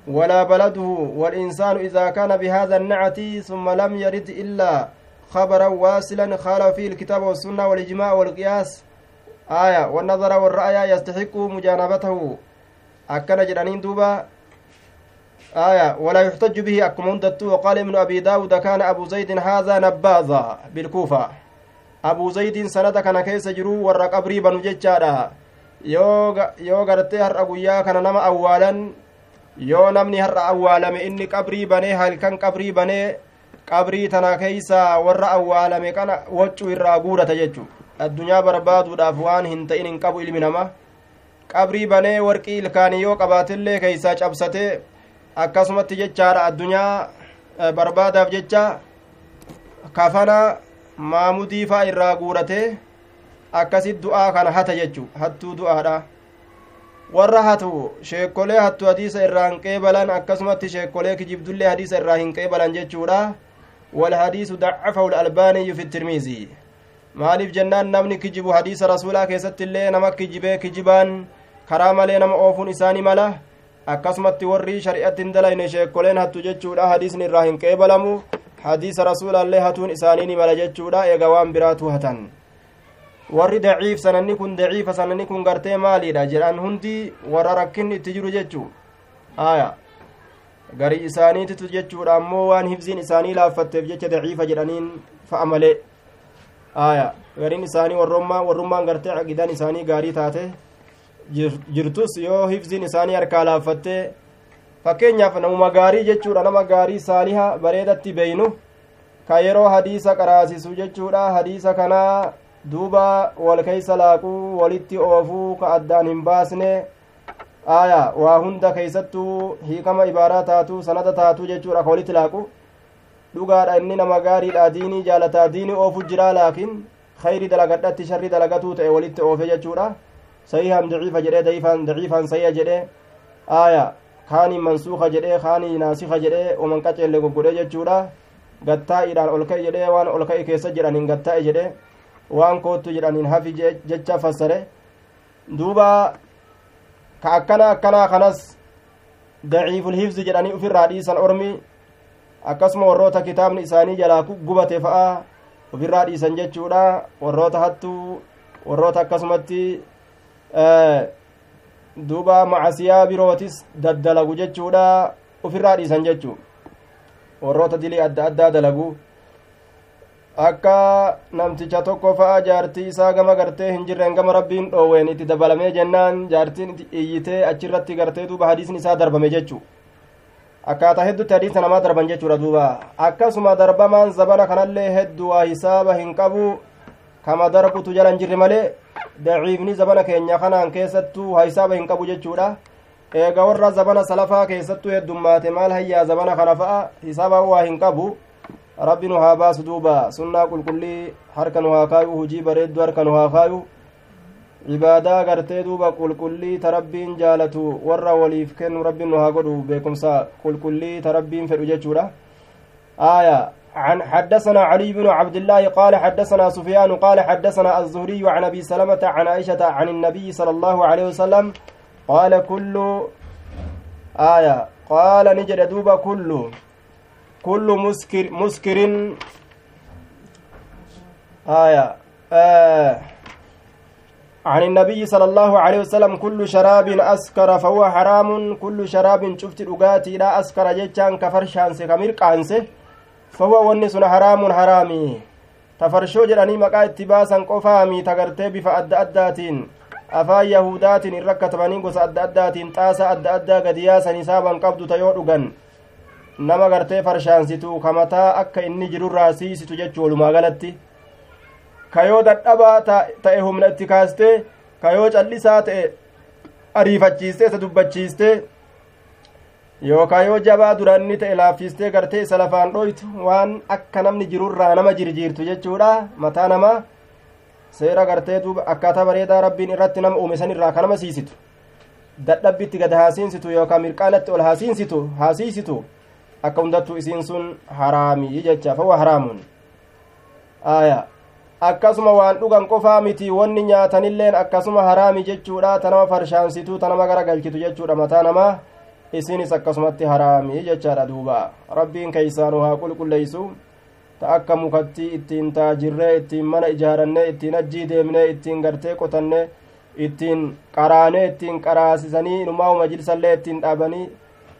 ولا بلده. والإنسان إذا كان بهذا النعت ثم لم يرد إلا خبرا واصلا خالف فيه الكتاب والسنة والإجماع والقياس. آية والنظر والرأي يستحق مجانبته. أكن جرانين دوبا. آية ولا يحتج به أكم هندتو وقال ابن أبي داود كان أبو زيد هذا نباذا بالكوفة. أبو زيد سند كان كيس جرو ورق أبري بنو ججارا yoo gartee har'a guyyaa kana nama awwaalan yoo namni har'a awwaalame inni qabrii banee halkan qabrii banee qabrii tana keeysa warra awwaalame kana waccuu irraa guurata jechu addunyaa barbaaduudhaaf waan hin ta'in hin qabu ilmi nama qabrii banee warqii ilkaanii yoo qabaatillee keeysaa cabsatee akkasumatti jechaadha addunyaa barbaadaaf jecha kafana maamudii faa irraa guurate akkasit du'aa kana hata jechu hattuu du'aadha warra hatu sheekkolee hattu hadiisa irraa hin qeebalan akkasumatti sheekkolee kijibdullee hadiisa irraa hin qeebalan jechuudha walhadiisu dacafahu lalbaaniyyu fi tirmiizii maaliif jennaan namni kijibu hadiisa rasuulaa keessatti illee nama kijibee kijibaan karaa malee nama oofuun isaani mala akkasumatti warri shari'atti hin dalayne sheekkoleen hattu jechuudha hadiisni irraa hin hadiisa rasuulallee hatuun isaanii ni mala jechuudha eega waan biraatu hatan warri daciif sananni kun daciifa sananni kun gartee maaliidha jedhan hundi warra rakkinni itti jiru jechuu aya gari isaaniititu jechuudha ammoo waan hifziin isaanii laaffatteef jecha daciifa jedhaniin fa'a malee aya gariin isaanii warrummaan gartee aqidaan isaanii gaarii taate jirtus yoo hifziin isaanii harkaa laaffattee fakkeenyaaf namuma gaarii jechuudha nama gaarii saaliha bareedatti beeynu ka yeroo hadiisa qaraasisu jechuudha hadiisa kanaa duuba wal keeysa laaquu walitti oofuu ka addaan hin baasne aya waa hunda keeysattuu hiikama ibaaraa taatu sanada taatu jechuudha ka walitti laaqu dhugaadha inni nama gaariidha diinii jaalataa diinii oofu jiraa laakiin khayri dalagadhatti sharri dalagatuu ta'e walitti oofe jechuudha sahihan daciifa daifan daciifan sahiha jedhee aaya kaanii mansuuka jedhee kaanii naasika jedhee oman qaceelle goggodhe jechuudha gattaa'iidhaan ol ka'e jedhee waan ol ka'e keessa jedhaniin gattaa'e jedhee waan koottu jedhaniin hafi jecha fassare duuba ka akkana akkanaa kanas daciiful hifzi jedhanii ufirraa dhiisan ormi akkasuma warroota kitaabni isaanii jalaa gubate fa'a ufirraa dhiisan jechuudha warroota hattuu warroota akkasumatti duuba macasiyaa birootis daddalagu jechuudha ufirraa dhiisan jechuu warroota dilii adda addaa dalagu akka namticha tokko fa'a jaartii isaa gama gartee hin jirren gama rabbiin dhoowween itti dabalamee jennaan jaartiin iyyitee achirratti gartee duuba hadiisni isaa darbame jechuu akkaataa heddutti hadiisa namaa darban jechuudha duuba akkasuma darbamaan zabana kanallee hedduu waa hisaaba hin qabu kama darbutu jala hin jirre malee daciifni zabana keenya kanaan keessattuu hisaaba hin qabu jechuudha eega warra zabana salafaa keessattuu heddummaate maal hayyaa zabana kana fa'a hisaaba waa hin qabu rabbi nu haa baasu duuba sunnaa qulqullii harka nu haa kaayu hujii bareedduu harka nu haa kaayu cibaadaa gartee duuba qulqullii ta jaalatu warra waliif kennu rabbiin nu haa godhu beekumsa qulqullii ta fedhu jechuudha aayaa عن حدثنا علي بن عبد الله قال حدثنا سفيان قال حدثنا الزهري عن أبي سلمة عن عائشة عن النبي صلى الله عليه وسلم قال كل آية قال نجد دوبا كل كل مسكر مسكر آية آه عن النبي صلى الله عليه وسلم كل شراب أسكر فهو حرام كل شراب شفت رقاتي لا أسكر جتان كفرشان سكمير قانسه فهو ونس حرام حرامي تفرشو جراني مقا اتباسا قفامي تغرتي بفا أدى أداتين afaan yahudaatiin irra katabanii gosa adda addaatiin xaasa adda addaa gadiyaasan isaaban qabdu ta yoo dhugan nama gartee farshaansitu kamataa akka inni jirurraa siisitu jechuu walumaa galatti kayoo dadhabaa ta'e humna itti kaastee kayoo callisaa ta'e ariifachiistee isa dubbachiistee yookaan yoo jabaa duranni ta'e laaffistee gartee isa lafaan dhoytu waan akka namni jirurraa nama jirjiirtu jechuudha. Mataa namaa seera gartee duuba akkaataa bareedaa rabbiin irratti nama uume san irraa kanama siisitu. Dadhabbitti gad haasiinsitu yookaan mirqaanatti ol haasiinsitu haasiisitu akka hundattuu isiin sun haraamii jecha fawwa haraamuun aayaa akkasuma waan dhugan qofaa miti wanni nyaatanilleen akkasuma haraami jechuudha. Tanama farshaansituu tanama gara galchitu jechuudha mataa namaa isinis akkasumatti haraami jechaadha duuba rabbiin keeysaanu haa qulqulleeysu ta akka mukatti ittiin taajirree ittiin mana ijaarannee ittiin ajjii deemnee ittiin gartee qotanne ittiin qaraanee ittiin qaraasisanii inumaa majlisallee ittiin dhaabanii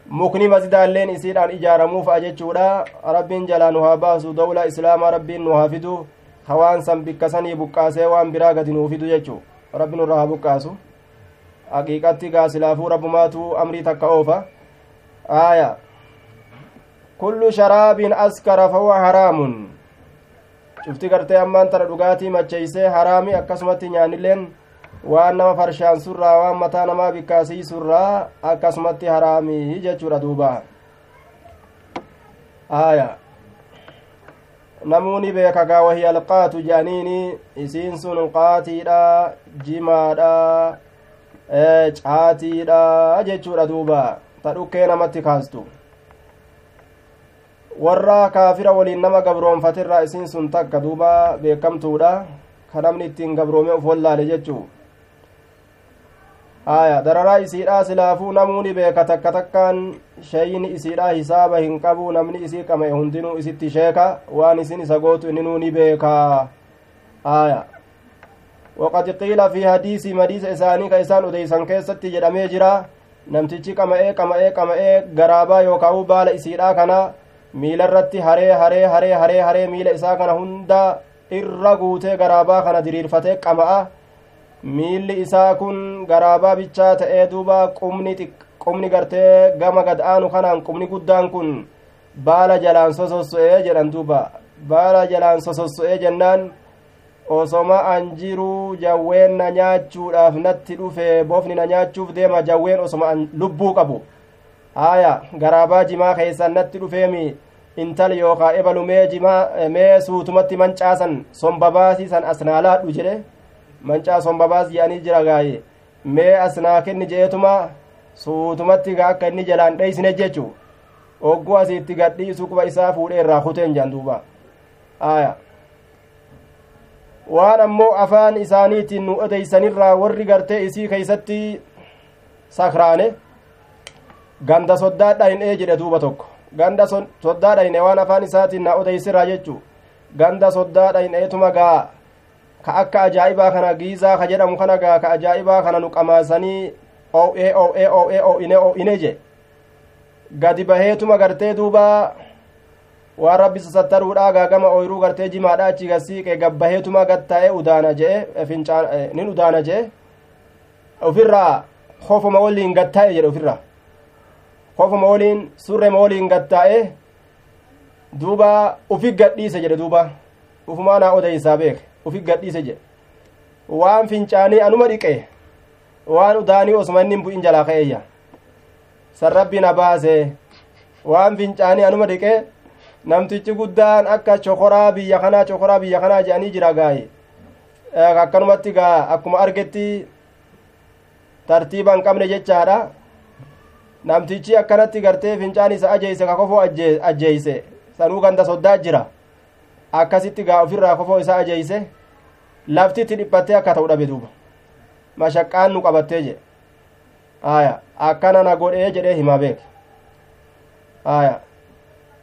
mukni masjidaalleen isiidhaan ijaaramuu fa'a jechuudha rabbiin jalaa nu haa baasu dawla islaamaa rabbiin nu haa fidu hawaan san bikka sanii buqqaasee waan biraa gadi nuu fidu jechuu rabbi nurraa haa buqqaasu haqiiqatti gaasilaafuu rabbumaatu amrii takka oofa. Aaya. Kullu sharaabin askara fahuwa haraamun. Cufti gartee ammaan tana dhugaatii macheeysee haraami akkasumatti nyaanilleen waan nama farshaansurraa waan mataa namaa bikkaasiisurraa akkasumatti haraamii jechuudha duuba. Aya namuuni beeka gaa wahiya alqaatu jedhaniini isiin sun qaatiidha jimaadha caatiidha jechuudha duuba ta dhukkee namatti kaastu warra kaafira waliin nama gabroonfatirraa isiin sun takka duuba beekamtuudha ka namni ittiin gabroome uf wallaale jechuu haya dararaa isiidhaa silaafuu namuuni beeka takka takkaan shayini isiidhaa hisaaba hin qabu namni isii qama'e hundinuu isitti sheeka waan isin isa gootu inninuu ni beekaa haya waqad qiila fi hadiisi madiisa isaanii ka isaan odeysan keessatti jedhamee jira namtichi qama'ee qama'ee qama'ee garaabaa yookaa'u baala isiidhaa kana miila irratti haree haree haree haree haree miila isaa kana hunda irra guutee garaabaa kana diriirfatee qama'a miilli isaa kun garaabaa bichaa ta'ee duuba qumni qumni gartee gama gad aanu kanaan qumni guddaan kun baala jalaan sososso'ee jedhan duuba baala jalaan sososso'ee jennaan osoma an jiruu jawween na nyaachuudhaaf natti dhufe bofni na nyaachuuf deema jawween osoma an lubbuu qabu haya garaabaa jimaa keessan natti dhufeemi intal yookaa ebalu mee jimaa mee suutumatti mancaasan sombabaasiisan asnaalaadhu jedhe mancaa sombabaas jedhanii jira gaaye mee asnaa kenni je'eetuma suutumatti gaa akka inni jalaan dheeysine jechu ogguu asiitti gadhiisu quba isaa fuudhee irraa kuteen jedhan duuba aya waan ammoo afaan isaaniitiin nu odeysanirraa warri gartee isii keeysatti sakraane ganda soddaadha hin ee jedhe duuba tokko ganda soddaadha hin waan afaan isaatiin na odeysirraa jechu ganda soddaadha hin eetuma gaa ka akka ajaa'ibaa kana giizaa ka jedhamu kana gaa ka ajaa'ibaa kana nu qamaasanii oo'ee oo'ee oo'ee oo'ine oo'ine je gadi baheetuma gartee duuba waan rabbi sasattaruudha gaagama ooyruu gartee jimaadha achi gasiiqe gabbaheetuma gattaa'e udaana je'e fincaan nin udaana je'e. Ufirraa hofuma waliin gattaa'e jedhe ufirraa hofuma waliin surrema waliin gattaa'e duuba ufi gadhiise jedhe duuba. Ufumaa naa odeysaa beeke ufi gadhiise jedhe. Waan fincaanii anuma dhiqe waan udaanii osuma inni bu'in jalaa ka'eeyya san rabbi na baase waan fincaanii anuma dhiqe namtichi guddaan akka cokoraa biyya kanaa cokoraa biyya kanaa jedhanii jira gaaye akkanumatti gaa akkuma argetti tartiiba hin qabne jechaadha namtichi akkanatti gartee fincaan isa ajeeyse ka kofoo ajjeeyse sanuu ganda soddaa jira akkasitti gaa ofirraa kofoo isaa ajeeyse laftitti dhiphattee akka ta'u dhabe duuba mashaqqaan nu qabattee jedhe aya akkana na godhee jedhee himaa beeke aya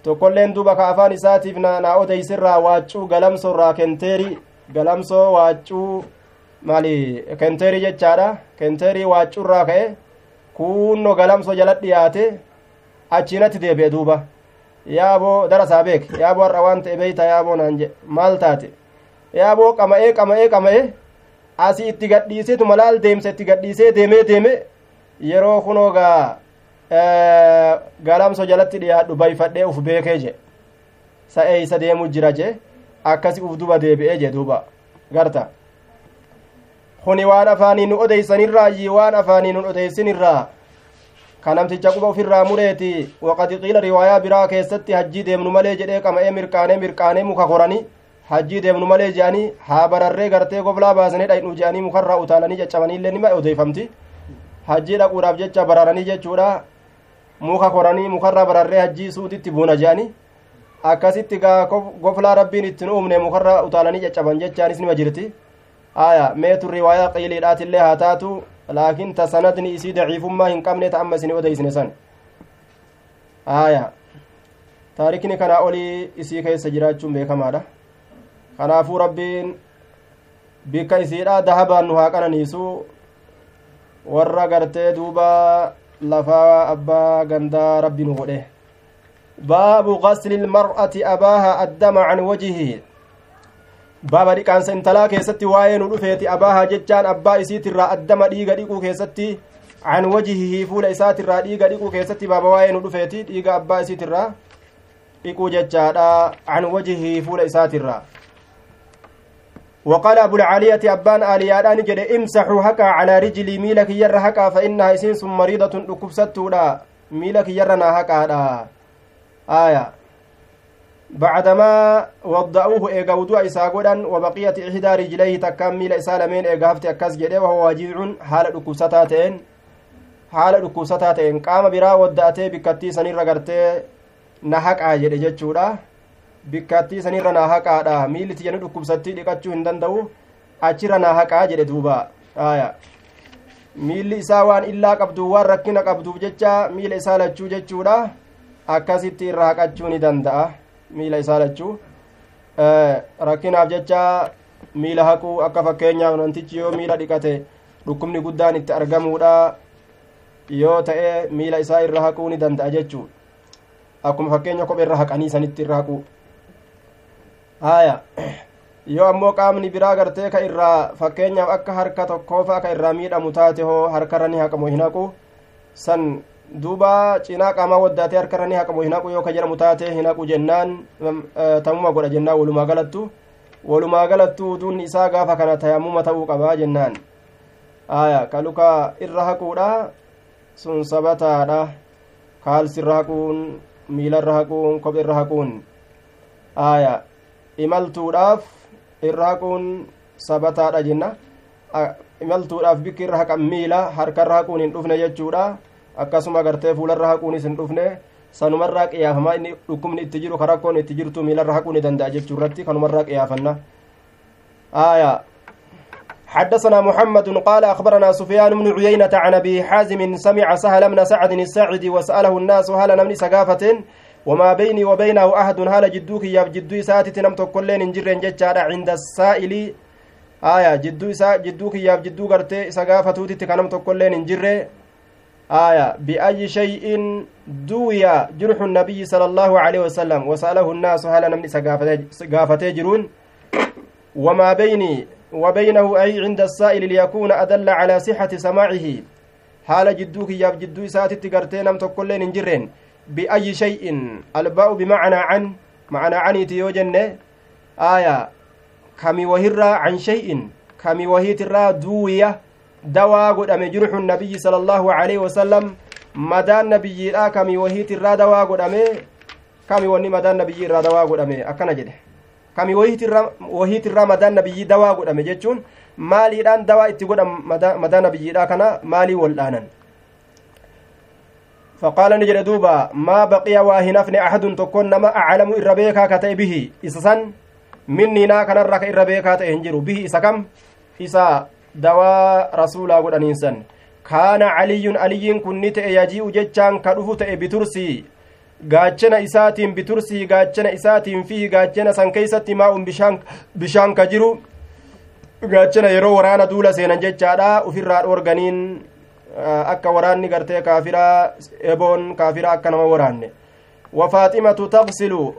tokkolleen duuba ka afaan isaatiif na odeysirraa waaccuu galamsoo irraa kenteeri galamsoo waaccuu maali kenteerii jechaadha kenteerii waaccurraa ka'e kuunno galamso jala dhiyaate achiinatti deebi'e duuba yaaboo darasaa beek yaaboo har'a waan ta'e beeyta yaaboo naan jedhe maal taate yaaboo qama'ee qama'ee qama'ee asii itti gadhiisetu malaal deemsa itti gadhiisee deemee deeme yeroo kunoo gaa galamso jalatti dhiyaadhu bayfadhee uf beekee je sa'ee isa deemu jira je akkasi uf duba deebi'ee je duuba garta kuni waan afaanii nu odeysanirraayi waan afaanii nun odeysinirraa ka namticha quba ufirraa mureeti waqad qiila riwaayaa biraa keessatti hajjii deemnu malee jedhee qama'ee mirqaanee mirqaanee muka koranii hajjii deemnu malee je'anii haa bararree gartee goblaa baasanii dhaynu je'anii mukarraa utaalanii caccabaniillee nima odeeffamti hajjii dhaquudhaaf jecha bararanii jechuudha muka koranii mukarraa bararree hajjii suutitti buuna je'anii akkasitti gaa goflaa rabbiin ittiin uumne mukarraa utaalanii caccaban jechaanis nima jirti aya meetu riwaayaa qiiliidhaatillee haa taatu laakiin ta sanadni isii daciifummaa hin qabne ta amma isin odeysine san aya taarikni kanaa olii isii keessa jiraachuun beekamaadha kanaafuu rabbiin bikka isiidha dahabaan haa qananiisu warra gartee duuba lafaa abbaa gandaa rabbi nu godhe baabu gasli ilmar'ati abaaha addama can wajihi baaba dhiqaansa intalaa keessatti waa'ee nu dhufeeti abaaha jechaan abbaa isiitirraa addama dhiiga dhiquu keessatti can wajihihi fuula isaatirraa dhiiga dhiquu keessatti baaba waa'ee nu dhufeeti dhiiga abbaa isiitirraa dhiquu jechaadha can wajihihi fuula isaatirraa وقال أبو العالية أبان آليادان جد امسحوا هكا على رجلي ميلك ير هكا فإنها إسين مريضة لكبستودا ميلك يرنا هكا آية. بعدما وضعوه إيغا إساقودا وبقية إحدى رجليه تكام ميل إسالمين إيغا أكاس جده وهو واجيع حال لكبستاتين حال لكبستاتين قام برا ودأتي بكتي سنير غرتي نحق جده جتشودا bikkattii sanirra naa haqaadha miilli tiyya ni dhukkubsattii dhiqachuu hin danda'u achirra naa haqaa jedhe duuba aya miilli isaa waan illaa qabdu waan rakkina qabduuf jecha miila isaa lachuu jechuudha akkasitti irra haqachuu ni danda'a miila isaa lachuu rakkinaaf jecha miila haquu akka fakkeenyaaf namtichi yoo miila dhiqate dhukkubni guddaan itti argamuudha yoo ta'e miila isaa irra haquu ni danda'a jechuu akkuma fakkeenya kophee irra haqanii sanitti irra haquu haya yoo ammoo qaamni biraa gartee ka irraa fakkeenyaaf akka harka tokkoofaa ka irraa miidhamu taate hoo harkarra haqamu hin haqu san duuba cinaa qaamaa waddaatee harkarra ni haqamu hin haqu yoo ka jedhamu taate hin haqu jennaan tamuma godha jennaan walumaa galattu walumaa galattu uduunni isaa gaafa kana tayammuma ta'uu qabaa jennaan aya ka luka irra haquudha sun sabataadha kaalsirra haquun miilarra haquun kopheerra haquun aya imaltuudhaaf irra haquun sabataadha jenna imaltuudhaaf bikki irra haqan miila harkarra haquun hin dhufne jechuudha akkasuma gartee fuularra haquunis hin dhufne sanumarraa qiyaafamaa inni dhukkubni itti jiru karakkoon itti jirtu miilarra haquu ni danda'a jechuu irratti kanumarraa qiyaafanna آية حدثنا محمد قال أخبرنا سفيان بن عيينة عن أبي حازم سمع سهل بن سعد الساعدي وسأله الناس هل نمني سقافة وما بيني وبينه أحد هل جدوك يا جدو ساتي نمت كلين انجر جتشارا عند السائل آية جدو سا جدوك يا جدو قرتي سقافة توتي كنمت كلين انجر آية بأي شيء دوي جرح النبي صلى الله عليه وسلم؟ وسأله الناس هل نمني سقافة جرون؟ وما بيني وبينه أي عند السائل ليكون أدل على صحة سماعه؟ حال جدوك يا جدو ساتي تقرتي نمت كلين انجرين بمعنى عن معنى عن تيوجن آية كمي وهرة عن شيء كمي وهيترا دوية دوا قد أم جرح النبي صلى الله عليه وسلم. مدى النبي لا كمي وهيترا دوا قد أم كمي وني مدى النبي را دوا قد أم أكنا جده. kami wahiitirraa madaan nabiyyi dawaa godhame jechuun maaliidhaan dawaa itti godhan madaa nabiyyiidha kana maalii waldhaanan فقال نجد دوبا ما بقي واهنفن أحد تكون نما أعلم إربيكا كتئ به إسسن مني نا كان الرك إربيكا تهنجر به إسكم إسا دواء رسولا قد أنسان كان علي علي كنت يجيء جتشان كدفت بترسي gaachana isaatiin bitursii gaachana isaatiin fihi gaachana san keeysatti maa'un bishaan ka jiru gaachana yeroo waraana duula seenan jechaadha ufirraa dhoorganiin akka waraanni gartee kaafiraa eboon kaafiraa akka nama waraanne. Wafaaximatu taqsilu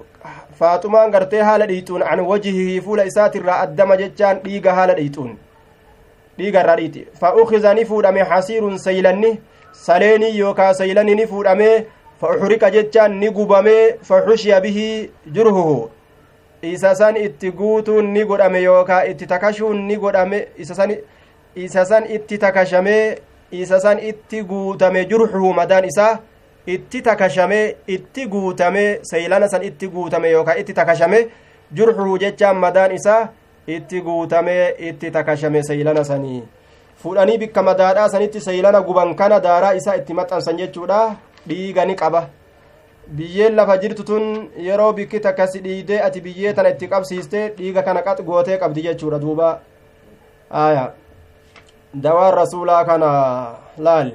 faaxumaan gartee haala dhiixuun an wajihihi fuula isaatirraa addama jechaan dhiiga haala dhiixuun dhiiga irraa dhiixi fa ukiza ni fuudhame hasiirun saylanni saleenii yookaa saylani ni fuudhame fa uxriqa jechaan ni gubame fa xushiya bihi jurhuhu. Isa san itti guutuun ni godhame yookaa itti takashuun ni godhame isa san itti takashame isa san itti guutame jurhuhu madaan isaa itti takashame itti guutame saylana san itti guutame yookaa itti takashame jurhuhu jechaan madaan isaa itti guutame itti takashame saylana sanii fuudhanii bikka madaadhaa sanitti saylana guban kana daaraa isaa itti maxxansan jechuudha dhiiga ni qaba biyyeen lafa jirtu tun yeroo bikki takkasi dhiidee ati biyyee tana itti qabsiiste dhiiga kana qax gootee qabdi jechuudha duuba aya dawaan rasuulaa kana laal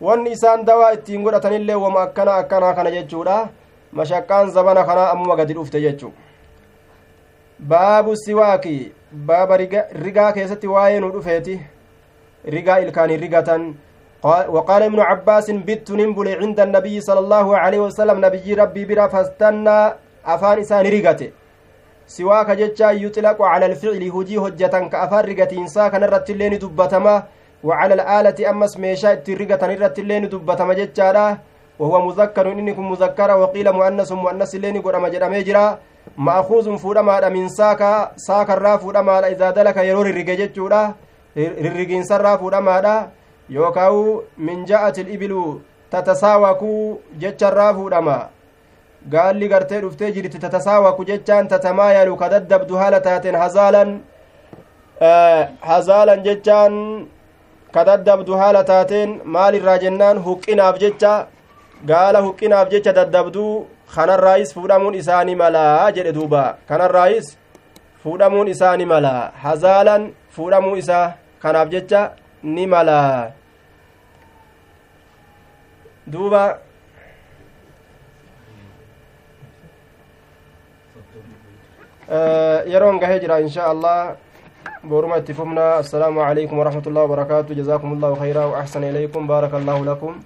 wanni isaan dawaa ittiin godhatanillee wama akkana akkanaa kana jechuudha mashaqqaan zabana kanaa ammuma gadi dhufte jechuu baabu siwaaki baaba rigaa keessatti waa'ee nu dhufeeti rigaa ilkaanii rigatan وقال ابن عباس بت ننبل عند النبي صلى الله عليه وسلم نبي ربي برا فاستنى أفان إسان رقته سواك جتشا يطلق على الفعل هجي هجة كأفان رقته إنسا كان الرتلين دبتما وعلى الآلة أمس ميشا الرقة الرتلين دبتما جتشا وهو مذكر إنكم مذكر وقيل مؤنس مؤنس لين قرم جرم جرا مأخوذ فودما من ساكا ساكا را فودما إذا دلك يرور الرقة جتشورا الرقين سرا فودما yookaan min ja'atil ibilu tatasaawakuu jecharraa fuudhama. Gaalli gartee dhuftee jirti tatasaawaku jechaan tatamaayalu ka daddabdu haala taateen hazaalan hazaalan jechaan ka daddabdu haala taateen maalirraa jennaan huqqinaaf jecha gaala huqqinaaf jecha daddabduu kanarraayis fuudhamuun isaanii malaa jedhe duuba kanarraayis fuudhamuun isaanii malaa hazaalan fuudhamuu isaa kanaaf jecha ni malaa duuba yeroon gahee jira insha allah fufna assalaamu calaykum waraxmat ullahi wabarakaatu jazaakum allahu khayra wa axsana ilaykum baaraka allahu lakum